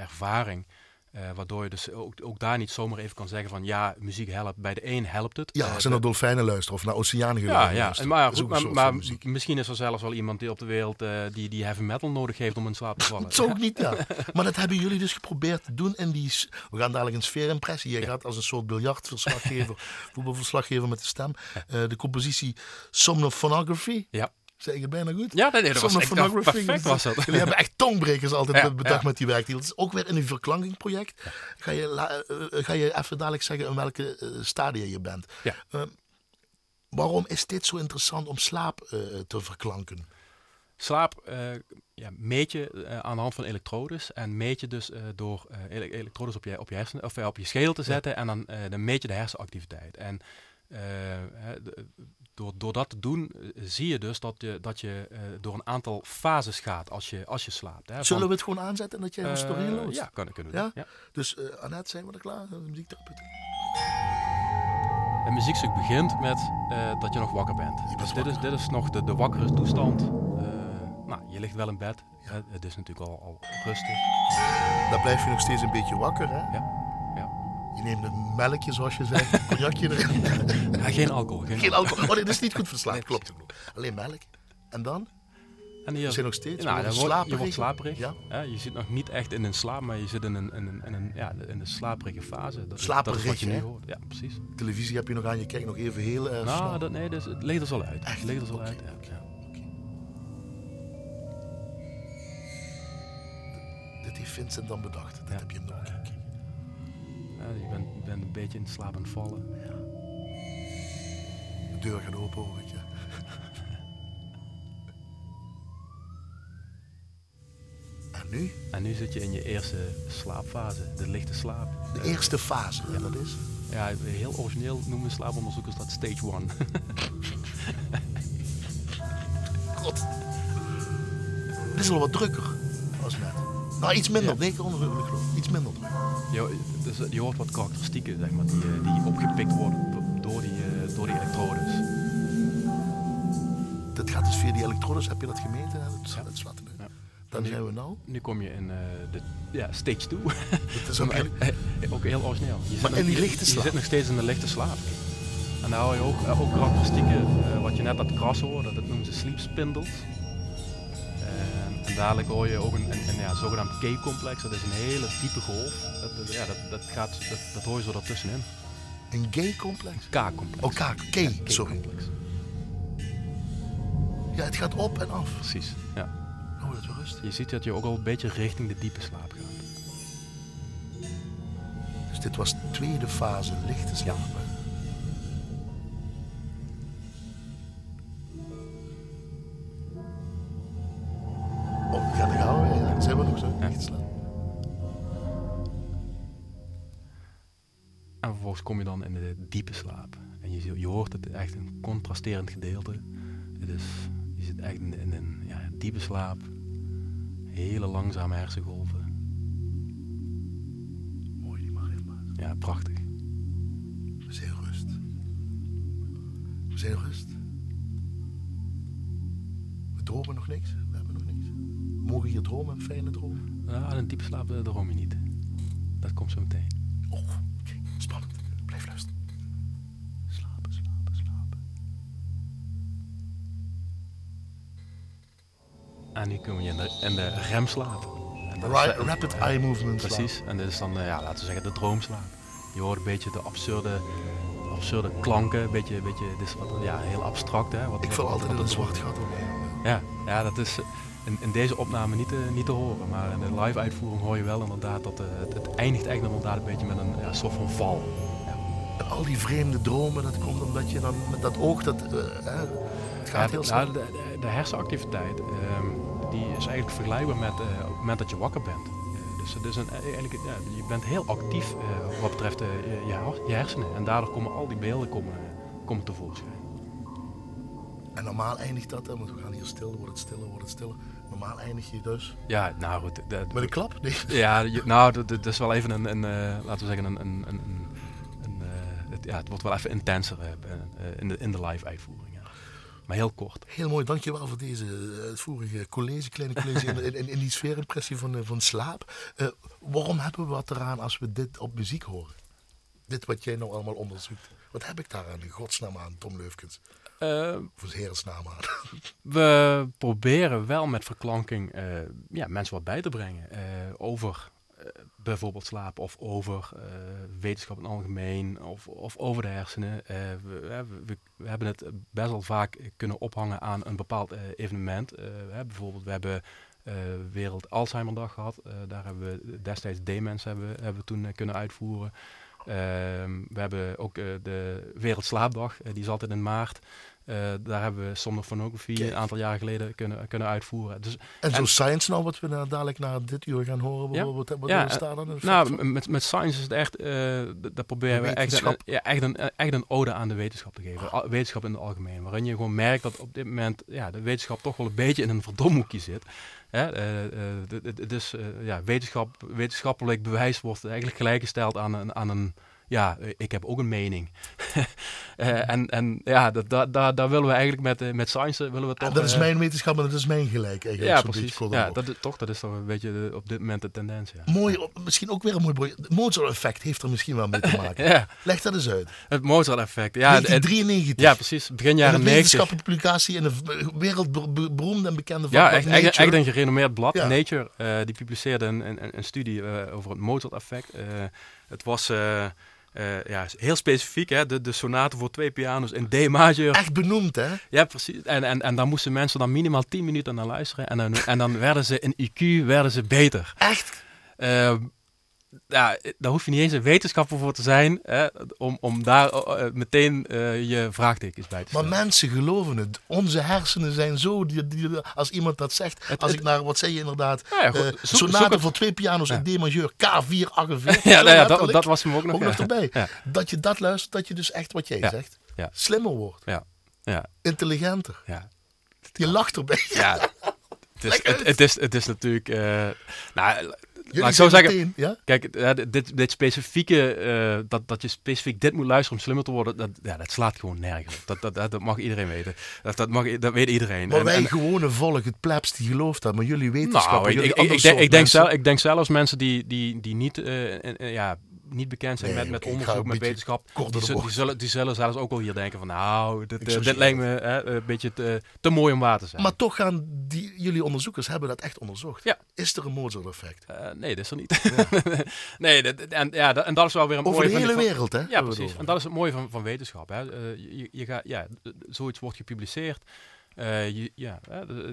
ervaring. Eh, waardoor je dus ook, ook daar niet zomaar even kan zeggen van ja, muziek helpt. Bij de een helpt het. Ja, als je naar dolfijnen luistert of naar oceanen ja, ja. En maar, is goed, maar, maar misschien is er zelfs wel iemand die op de wereld eh, die, die heavy metal nodig heeft om in slaap te vallen. Dat zou ook niet, ja. Maar dat hebben jullie dus geprobeerd te doen in die... We gaan dadelijk een sfeerimpressie. Je gaat als een soort biljartverslaggever, voetbalverslaggever met de stem. Eh, de compositie Somnophonography. Ja. Zeg ik het bijna goed? Ja, nee, nee, dat was echt perfect was dat. Jullie hebben echt tongbrekers altijd Ja, bedacht ja. met die werktitel. Het is ook weer in een verklankingproject. Ga, je, la- eh, ga je even dadelijk zeggen in welke eh, stadia je bent. Ja. Eh, waarom is dit zo interessant om slaap eh, te verklanken? Slaap eh, ja, meet je eh, aan de hand van elektrodes. En meet je dus eh, door eh, ele- elektrodes op je, op je, hersenen, of, eh, op je schedel te zetten. En dan, eh, dan meet je de hersenactiviteit. En eh, door, door dat te doen eh, zie je dus dat je, dat je eh, door een aantal fases gaat als je, als je slaapt. Hè, Zullen we het gewoon aanzetten en dat jij ons eh, erin loopt? Ja, kan, kunnen we Ja? doen. Ja? Dus eh Annette, zijn we er klaar? De muziektherapeut. Een muziekstuk begint met dat je nog wakker bent. bent Dus dit is, dit is nog de, de wakkere toestand. Nou, je ligt wel in bed. Hè, het is natuurlijk al, al rustig. Dan blijf je nog steeds een beetje wakker, hè? Ja, Je neemt een melkje, zoals je zei, een cognacje erin. Ja, geen alcohol. Geen, Geen alcohol. Oh nee, dat is niet goed voor slaap. Klopt. Alleen melk. En dan? En Je zit nog steeds nou, je wordt word- je slaperig. wordt slaperig. Ja. Je zit nog niet echt in een slaap, maar je zit in een, in een, in een, ja, in slaperige fase. Dat, dat is Slaperig, wat je nu hè? hoort. Ja, precies. Televisie heb je nog aan, je kijkt nog even heel eh, nou, dat, nee, dus, het leed er zo uit. Echt? Het leed er zo Oké, uit. Ja. Dit heeft Vincent dan bedacht. Dit heb je nog je bent, bent een beetje in slaap aan het vallen. De deur gaat open, hoor ik. Ja. En nu? En nu zit je in je eerste slaapfase, de lichte slaap. De eerste fase, ja. dat is. Ja, heel origineel noemen slaaponderzoekers dat stage one. God. Dit is al wat drukker als net. Nou, iets minder. Ja. Nee, ik geloof. Iets minder je, dus, je hoort wat karakteristieken zeg maar, die, eh, die opgepikt worden door die, eh, door die elektrodes. Dat gaat dus via die elektrodes. Heb je dat gemeten? Dat, Ja. dat slaat nu. Ja. Dan Nu- zijn we nou. Nu kom je in eh, de ja, stage 2. Dat is ook heel- ook heel origineel. Je zit Maar nog- in die je- lichte Je slaap? zit nog steeds in de lichte slaap. En dan hou je ook, eh, ook karakteristieken, eh, wat je net het krassen hoorde, dat noemen ze sleep spindles. En, dadelijk hoor je ook een, een, een ja, zogenaamd K-complex, dat is een hele diepe golf. Dat, dat- ja, dat, dat, gaat, dat, dat hoor je zo daartussenin. Een gay complex. K-complex. Oh, K. K. Sorry. K-complex. Ja, het gaat op en af. Precies, ja. Oh, dat is wel rustig. Je ziet dat je ook al een beetje richting de diepe slaap gaat. Dus dit was de tweede fase, lichte slaap. Vervolgens kom je dan in de diepe slaap. En je, je hoort het echt een contrasterend gedeelte. Het is, je zit echt in, in een ja, diepe slaap. Hele langzame hersengolven. Mooi, die marimba. Ja, prachtig. We zijn rust. We zijn rust. We dromen nog niks. We hebben nog niks. Mogen hier dromen, fijne dromen. Nou, in een diepe slaap eh, droom je niet. Dat komt zo meteen. Oh, En nu kom je in de, in de remslaap. En dat is, Ra- eh, rapid eye movement. slaap. Precies. En dit is dan, eh, ja, laten we zeggen, de droomslaap. Je hoort een beetje de absurde, absurde klanken. Een beetje, beetje dit is wat, ja, heel abstract. Hè? Wat, Ik val altijd in een het- zwart gat. Ja, ja dat is eh, in, in deze opname niet te, niet te horen. Maar in de live uitvoering hoor je wel inderdaad dat het, het eindigt echt inderdaad een beetje met een ja, soort van val. En al die vreemde dromen, dat komt omdat je dan met dat oog, dat, hè, het gaat Ja, heel snel. nou, de, de, de hersenactiviteit ehm, die is eigenlijk vergelijkbaar met eh, op het moment dat je wakker bent. Eh, dus het is een, eigenlijk, ja, je bent heel actief eh, wat betreft eh, je, je hersenen. En daardoor komen al die beelden komen, komen tevoorschijn. En normaal eindigt dat, hè, want we gaan hier stil, wordt het stiller, wordt het stiller. Normaal eindig je dus Ja, nou goed. de- met een klap. Nee. Ja, je- nou, dat, dat is wel even een, een eh, laten we zeggen, een, een, een, een, eh, het ja, het wordt wel even intenser eh, eh, in, de, in de live uitvoering. Maar heel kort. Heel mooi, dankjewel voor deze uitvoerige college, kleine college in, in, in die sfeerimpressie van, van slaap. waarom hebben we wat eraan als we dit op muziek horen? Dit wat jij nou allemaal onderzoekt. Wat heb ik daar aan, in godsnaam aan, Tom Leufkens? Uh, of heringsnaam aan. We proberen wel met verklanking uh, ja, mensen wat bij te brengen. Uh, over bijvoorbeeld slaap of over wetenschap in het algemeen of, of over de hersenen. We, we, we, hebben het best wel vaak kunnen ophangen aan een bepaald evenement. bijvoorbeeld, we hebben Wereld Alzheimerdag gehad. daar hebben we destijds Demens hebben, hebben we toen kunnen uitvoeren. Ehm, we hebben ook de Wereldslaapdag, uh, die is altijd in maart. Uh, daar hebben we somnofonigrafie een aantal jaren geleden kunnen, kunnen uitvoeren. Dus, en, en zo science nou, wat we nou dadelijk na dit uur gaan horen, bijvoorbeeld, ja, wat ja, staan dan? Nou, met, met science is het echt, daar proberen we echt een, ja, echt, een, echt een ode aan de wetenschap te geven. Wetenschap in het algemeen. Waarin je gewoon merkt dat op dit moment ja, de wetenschap toch wel een beetje in een verdomhoekje zit. dus ja, wetenschap, wetenschappelijk bewijs wordt eigenlijk gelijkgesteld aan een, aan een ja, ik heb ook een mening. uh, en, en ja, dat, dat, daar willen we eigenlijk met, uh, met science willen we toch... dat is mijn wetenschap en dat is mijn gelijk eigenlijk. Ja, precies. Ja, dat, is, toch, dat is toch een beetje de, op dit moment de tendens. Ja. Mooi, misschien ook weer een mooi... Het Mozart-effect heeft er misschien wel mee te maken. ja. Leg dat eens uit. Het Mozart-effect, ja. 1993. Ja, precies. Begin jaren 90. Een wetenschappelijke publicatie in een wereldberoemde en bekende Ja, echt, echt, echt, een gerenommeerd blad, Nature. Uh, die publiceerde een, een, een studie over het Mozart-effect. Het was... Uh, ja, heel specifiek, hè? De, de sonate voor twee piano's in D-major. Echt benoemd, hè? Ja, precies. En, en, en dan moesten mensen dan minimaal 10 minuten naar luisteren. En dan, en dan werden ze in IQ werden ze beter. Echt? Uh, ja, daar hoef je niet eens een wetenschapper voor te zijn hè, om, om daar uh, meteen uh, je vraagtekens bij te stellen. Maar mensen geloven het. Onze hersenen zijn zo, die, die, als iemand dat zegt, het, als het, ik naar, wat zei je inderdaad, ja, ja, uh, sonate voor twee piano's ja. in D-majeur, K448. ja, nou ja dat, dat, was hem ook nog, ook nog erbij. Dat je dat luistert, dat je dus echt wat jij zegt, slimmer wordt. Ja. Ja. Intelligenter. Ja. Je lacht erbij. Ja. het, is, het, het, is, het is natuurlijk... nou, Jullie ik zo zeggen, ja? kijk, dit, dit specifieke, uh, dat, dat je specifiek dit moet luisteren om slimmer te worden, dat, ja, dat slaat gewoon nergens op. Dat, dat, dat, mag iedereen weten. Dat, dat, mag, dat weet iedereen. Maar en, wij en, gewone volk, het plebs, die gelooft dat, maar jullie wetenschappen, nou, ik, ik, ik, denk, ik, denk zelf, ik denk zelfs mensen die, die, die niet, uh, ja, niet bekend zijn met, met onderzoek, met wetenschap, die, die, zullen, die zullen zelfs ook wel hier denken van nou, dit, uh, dit lijkt me hè, een beetje te, te, mooi om waar te zijn. Maar toch gaan die, jullie onderzoekers hebben dat echt onderzocht. Ja. Is er een Mozart-effect? Uh, nee, dat is er niet. Ja. nee, dat, en, ja, dat, en dat is wel weer een Over mooie... de hele wereld, hè? Ja, precies. En dat is het mooie van, van wetenschap. Hè. Je, je gaat, ja, zoiets wordt gepubliceerd. Uh, je, ja,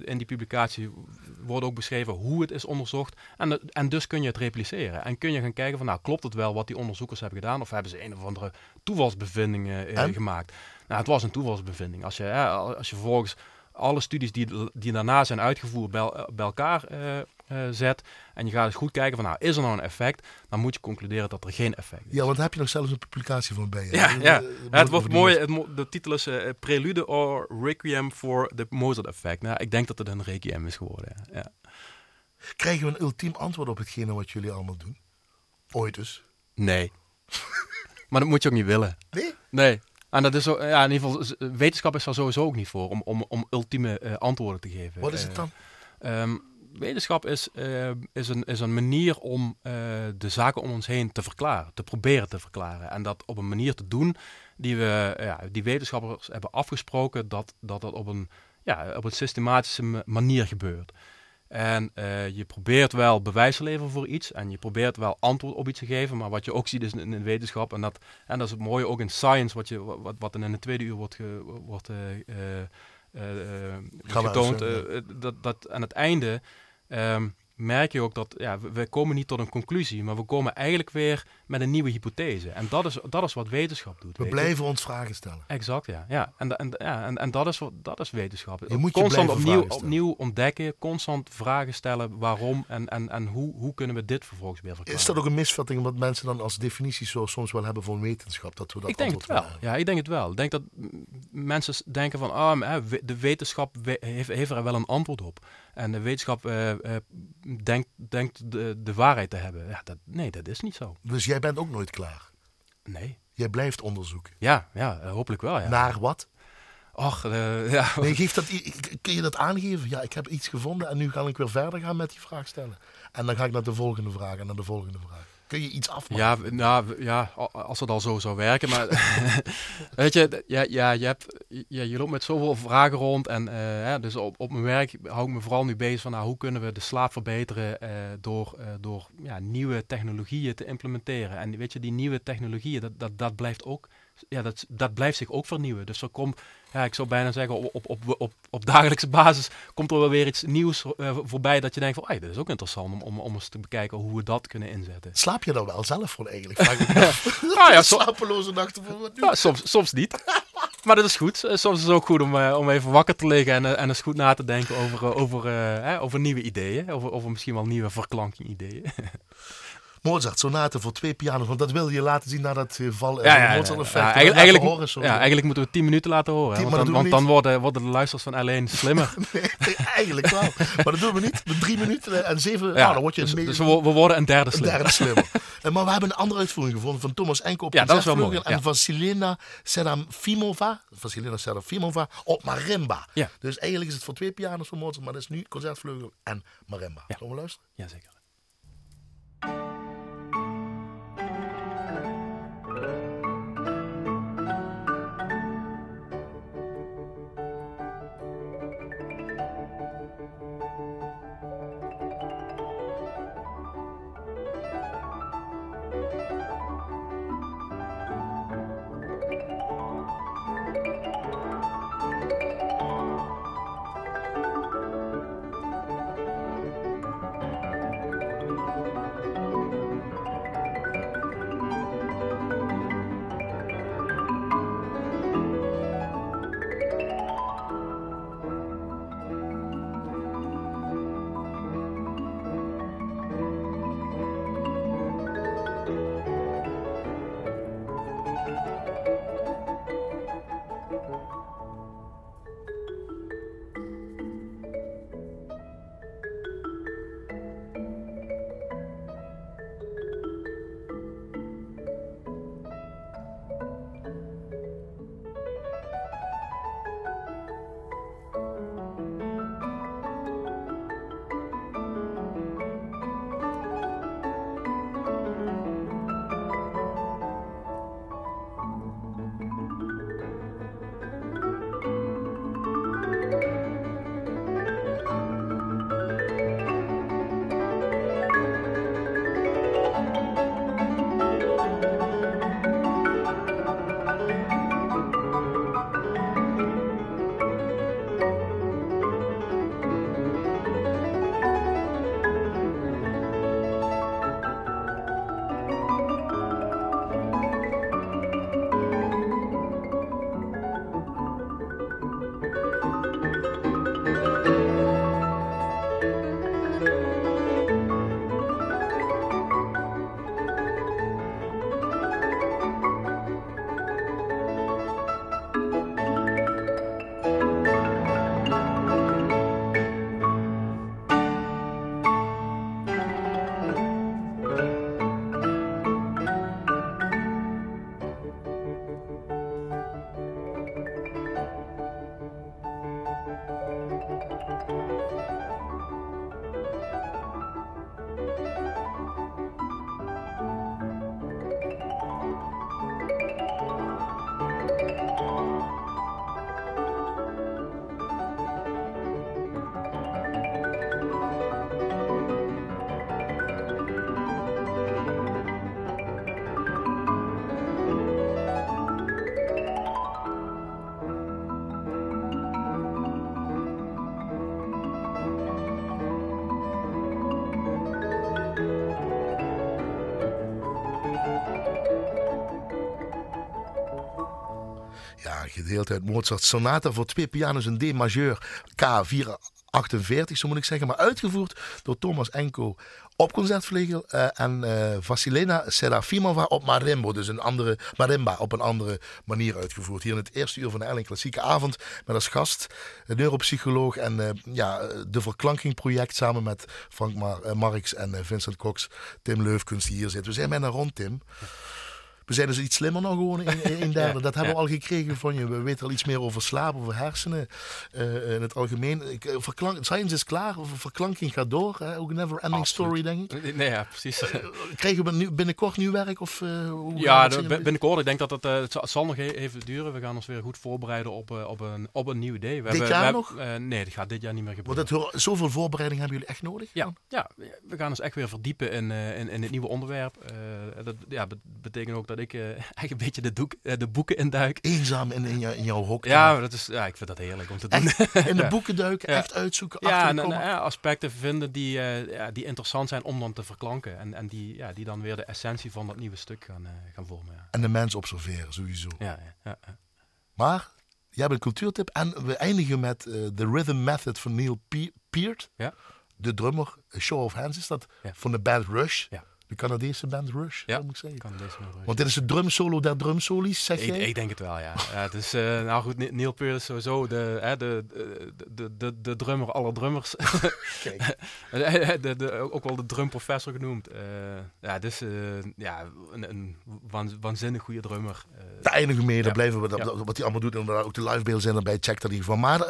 in die publicatie wordt ook beschreven hoe het is onderzocht. En, en dus kun je het repliceren. En kun je gaan kijken van, nou, klopt het wel wat die onderzoekers hebben gedaan? Of hebben ze een of andere toevalsbevindingen uh, gemaakt? Nou, het was een toevalsbevinding. Als je, als je vervolgens alle studies die, die daarna zijn uitgevoerd bij, bij elkaar uh, uh, zet en je gaat eens goed kijken van nou, is er nou een effect? Dan moet je concluderen dat er geen effect is. Ja, want heb je nog zelfs een publicatie van bij je. Ja, ja. ja het wordt mooi. Het, de titel is uh, Prelude or Requiem for the Mozart Effect. Nou, ik denk dat het een requiem is geworden. Ja. Krijgen we een ultiem antwoord op hetgene wat jullie allemaal doen? Ooit dus? Nee. maar dat moet je ook niet willen. Nee? Nee. En dat is zo, ja, in ieder geval, wetenschap is er sowieso ook niet voor om, om, om ultieme uh, antwoorden te geven. Wat is het dan? Um, wetenschap is, uh, is, een, is een manier om uh, de zaken om ons heen te verklaren, te proberen te verklaren. En dat op een manier te doen die, we, ja, die wetenschappers hebben afgesproken dat dat, dat op, een, ja, op een systematische manier gebeurt. En uh, je probeert wel bewijs te leveren voor iets en je probeert wel antwoord op iets te geven, maar wat je ook ziet is in, wetenschap en dat, en dat is het mooie ook in science, wat, je, wat, wat in de tweede uur wordt, ge, wordt getoond, dat, dat aan het einde um, merk je ook dat ja, we, komen niet tot een conclusie, maar we komen eigenlijk weer met een nieuwe hypothese. En dat is, dat is wat wetenschap doet. We blijven ons vragen stellen. Exact, ja. ja. En, en, ja, en, en dat, is, wat, dat is wetenschap. Je moet constant opnieuw, opnieuw ontdekken, constant vragen stellen waarom en, en, en hoe, hoe kunnen we dit vervolgens weer verklaren. Is dat ook een misvatting wat mensen dan als definitie zo soms wel hebben voor wetenschap? Dat we dat ik denk het wel. Ja, ik denk het wel. Ik denk dat mensen denken van ah, de wetenschap heeft, heeft er wel een antwoord op. En de wetenschap uh, uh, denkt, denkt de, de waarheid te hebben. Ja, dat, nee, dat is niet zo. Dus jij bent ook nooit klaar? Nee. jij blijft onderzoeken. Ja, ja hopelijk wel. Ja. Naar wat? Och, uh, ja. Nee, geef dat, kun je dat aangeven? Ja, ik heb iets gevonden en nu ga ik weer verder gaan met die vraag stellen. En dan ga ik naar de volgende vraag en naar de volgende vraag. Kun je iets afmaken? Ja, nou, ja als het al zo zou werken. Maar weet je, ja, ja, je, hebt, ja, je loopt met zoveel vragen rond. En uh, dus op, op mijn werk hou ik me vooral nu bezig van nou, hoe kunnen we de slaap verbeteren uh, door, uh, door ja, nieuwe technologieën te implementeren. En weet je, die nieuwe technologieën, dat, dat, dat blijft ook ja, dat, dat blijft zich ook vernieuwen. Dus er komt, ja, ik zou bijna zeggen, op, op, op, op, op dagelijkse basis komt er wel weer iets nieuws uh, voorbij dat je denkt van, hey, dit is ook interessant om, om, om eens te bekijken hoe we dat kunnen inzetten. Slaap je dan wel zelf voor eigenlijk? Ah, ja, Slapeloze nachten voor wat ja, soms, soms niet. maar dat is goed. Soms is het ook goed om, uh, om even wakker te liggen en, uh, en eens goed na te denken over, over, over nieuwe ideeën. Over, over misschien wel nieuwe verklanking ideeën. Mozart, sonate voor twee piano's. Want dat wil je laten zien na dat geval. Ja, ja, Mozart. Ja, eigenlijk, eigenlijk, horen, ja, eigenlijk moeten we tien minuten laten horen. Tien, want, dan, want dan, worden, worden de luisters van alleen slimmer. nee, eigenlijk wel. Maar dat doen we niet. Met drie minuten en zeven. Ja, nou, dan word je dus, dus we, worden een derde slimmer. Een derde slimmer. maar we hebben een andere uitvoering gevonden van Thomas Enko op ja, dat is wel mooi, En van Silena Serafimova. Van Silena Serafimova op marimba. Dus eigenlijk is het voor twee piano's van Mozart. Maar dat is nu concertvleugel en marimba. Zullen we luisteren? Jazeker. Gedeelte uit Mozart. Sonata voor twee piano's in D majeur K448, zo moet ik zeggen. Maar uitgevoerd door Thomas Enko op concertvlegel uh, en uh, Vasilena Serafimova op marimbo. Dus een andere marimba op een andere manier uitgevoerd. Hier in het eerste uur van de Elling Klassieke Avond met als gast een neuropsycholoog en uh, ja, de Verklanking project samen met Frank Mar Marx en Vincent Cox, Tim Leufkunst die hier zit. We zijn bijna rond, Tim. We zijn dus iets slimmer dan gewoon in, in derde. Dat hebben we al gekregen van je. We weten al iets meer over slaap, over hersenen. eh, in het algemeen. Ik, eh, verklank, science is klaar. Verklanking gaat door. Hè? Ook een never ending Absoluut. story, denk ik. Nee, ja, precies. Krijgen we nu binnenkort nieuw werk? Of, eh, hoe Ja, dat de- binnenkort. Ik denk dat het, eh, het, zal, nog even duren. We gaan ons weer goed voorbereiden op, eh, op, een, op een nieuw idee. We Dit hebben, jaar we nog? eh, nee, dat gaat dit jaar niet meer Want gebeuren. het, hoor- zoveel voorbereiding hebben jullie echt nodig? Ja, ja, we gaan ons echt weer verdiepen in, eh, in, in het nieuwe onderwerp. Eh, dat ja, bet- betekent ook dat ik eh, echt een beetje de, doek, eh, de boeken induik. Eenzaam in, in, jou- in jouw hok. Ja, maar dat is, ja, ik vind dat heerlijk om te doen. Echt in de boeken duiken, Ja. echt uitzoeken, Ja, en, ja, aspecten vinden die, eh, ja, die interessant zijn om dan te verklanken. En, en die, ja, die dan weer de essentie van dat nieuwe stuk gaan, eh, gaan vormen. Ja. En de mens observeren, sowieso. Ja, ja. Maar, jij hebt een cultuurtip. En we eindigen met eh, de Rhythm Method van Neil Pe- Peart. Ja. De drummer, Show of Hands is dat, van de band Rush. Ja. De Canadese band Rush, Ja. moet ik zeggen. Deze maar rustig. Want dit is de drumsolo der drumsolies, zeg Ik, jij? ik denk het wel, ja. ja het is, eh, nou goed, Ne- Neil Peart is sowieso de, hè, de, de, de, de, drummer aller drummers. Kijk. de, de, ook wel de drumprofessor genoemd. Eh, ja, dus ja, een, een waan- waanzinnig goede drummer. Eh, Daar eindigen Ja. blijven we. Dat- wat hij allemaal doet, inderdaad, ook de livebeelden zijn erbij, check dat in ieder geval. Maar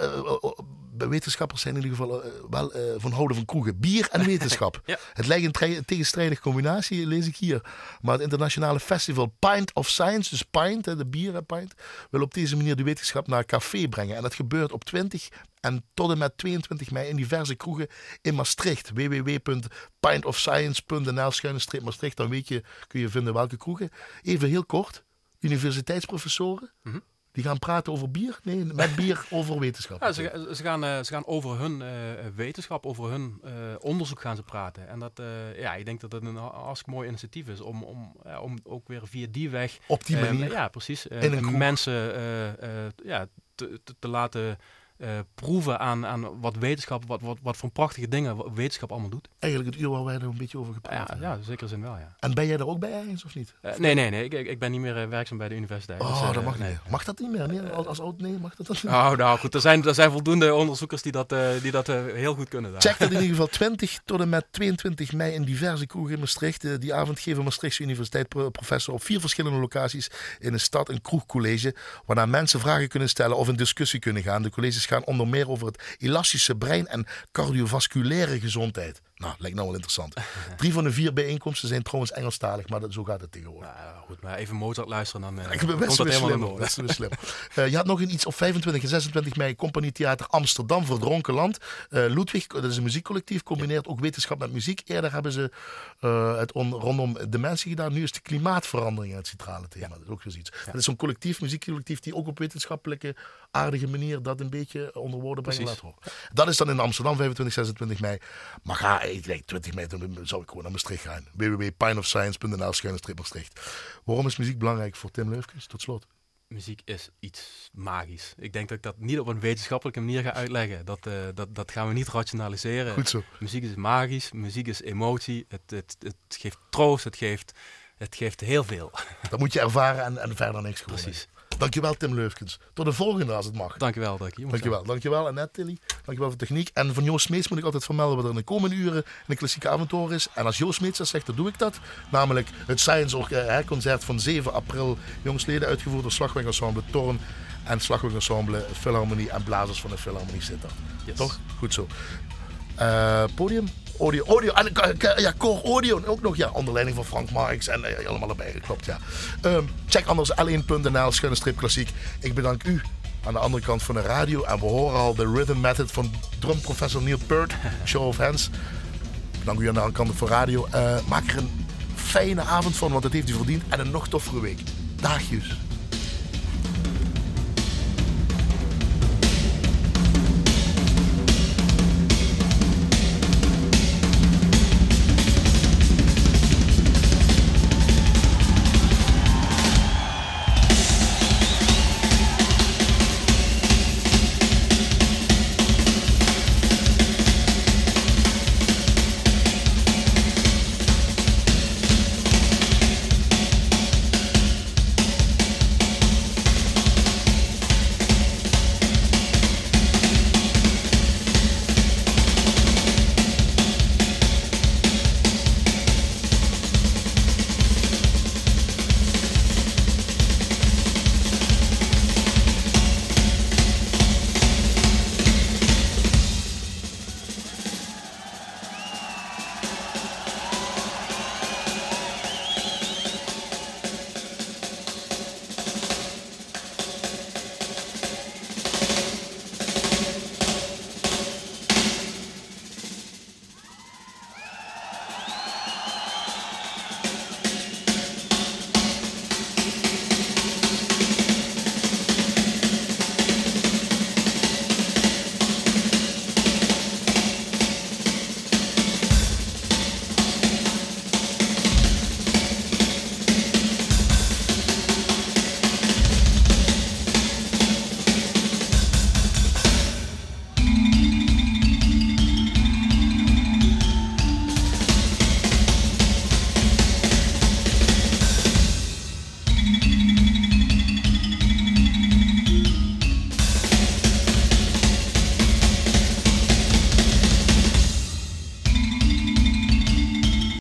wetenschappers zijn in ieder geval eh, wel eh, van houden van kroegen. Bier en wetenschap. Ja. Het lijkt een tegenstrijdige combinatie, lees ik hier. Maar het internationale festival Pint of Science, dus Pint, hè, de bier en Pint, wil op deze manier de wetenschap naar een café brengen. En dat gebeurt op 20 en tot en met 22 mei in diverse kroegen in Maastricht. www.pintofscience.nl schuine Maastricht. Dan weet je, kun je vinden welke kroegen. Even heel kort. Universiteitsprofessoren. Mhm. Die gaan praten over bier? Nee, met bier over wetenschap. Ja, ze, ze, gaan, eh, ze gaan over hun eh, wetenschap, over hun eh, onderzoek gaan ze praten. En dat, eh, ja, ik denk dat het een ha- hartstikke mooi initiatief is om, om, om ook weer via die weg... Op die eh, manier. ja, precies. eh, mensen eh, eh, ja, te, te, te laten eh, proeven aan, aan wat wetenschap, wat, wat, wat voor prachtige dingen wetenschap allemaal doet. Eigenlijk het uur waar wij er een beetje over gepraat Ja, hebben. ja, in zekere zin wel, ja. En ben jij er ook bij ergens of niet? Eh, nee, nee, nee. Ik, ik ben niet meer eh, werkzaam bij de universiteit. Oh, dus, eh, dat mag niet nee. meer. Mag dat niet meer? Nee, als, als oud nee, mag dat niet? Oh, nou goed, er zijn, er zijn voldoende onderzoekers die dat, die dat heel goed kunnen. daar. Check dat in ieder geval 20 tot en met 22 mei in diverse kroegen in Maastricht. Die avond geven Maastrichtse Universiteit pro- professor op vier verschillende locaties in de stad een kroegcollege. Waarna mensen vragen kunnen stellen of in discussie kunnen gaan. De colleges gaan onder meer over het elastische brein en cardiovasculaire gezondheid. Nou, lijkt nou wel interessant. Drie van de vier bijeenkomsten zijn trouwens Engelstalig, maar dat, zo gaat het tegenwoordig. Nou, goed, maar even Mozart luisteren, dan eh, Ik ben komt best in slim. Best wel slim. Eh, je had nog iets op 25 en 26 mei Compagnietheater Amsterdam Verdronken Land. Eh, Ludwig, dat is een muziekcollectief, combineert ook wetenschap met muziek. Eerder hebben ze het on- rondom dementie gedaan. Nu is de klimaatverandering het centrale thema. Dat is ook weer iets. Dat is zo'n collectief, muziekcollectief, die ook op wetenschappelijke, aardige manier dat een beetje onder woorden brengen laat Precies. horen. Dat is dan in Amsterdam 25, 26 mei. Maar ga, ik denk 20 mei, dan zou ik gewoon naar Maastricht gaan. www.pineofscience.nl schuine Maastricht. Waarom is muziek belangrijk voor Tim Leufkens? Tot slot. Muziek is iets magisch. Ik denk dat ik dat niet op een wetenschappelijke manier ga uitleggen. Dat, eh, dat, dat gaan we niet rationaliseren. Goed zo. Muziek is magisch, muziek is emotie. Het, het, het geeft troost, het geeft, het geeft heel veel. Dat moet je ervaren en, en verder niks gewoon. Precies. Dankjewel Tim Leufkens. Tot de volgende als het mag. Dankjewel mocht Dankjewel. Dankjewel Annette Tilly. Dankjewel voor de techniek. En van Joost Smeets moet ik altijd vermelden wat er in de komende uren een klassieke avontuur is. En als Joost Smeets dat zegt, dan doe ik dat. Namelijk het Science hè, concert van 7 april. Jongsleden uitgevoerd door Slagwerk Ensemble Torn. En Slagwerk Ensemble Philharmonie en Blazers van de Philharmonie Sittard. Yes. Toch? Goed zo. Eh, podium? Audio. Audio. En eh, k- ja, Core Audio ook nog. Ja, onder leiding van Frank Marx. En eh, allemaal erbij. Klopt, ja. Ehm, check anders l1.nl, schuine strip klassiek. Ik bedank u aan de andere kant van de radio. En we horen al de rhythm method van drumprofessor Neil Peart. Show of hands. Bedank u aan de andere kant van radio. Eh, maak er een fijne avond van, want dat heeft u verdiend. En een nog toffere week. Dagjes.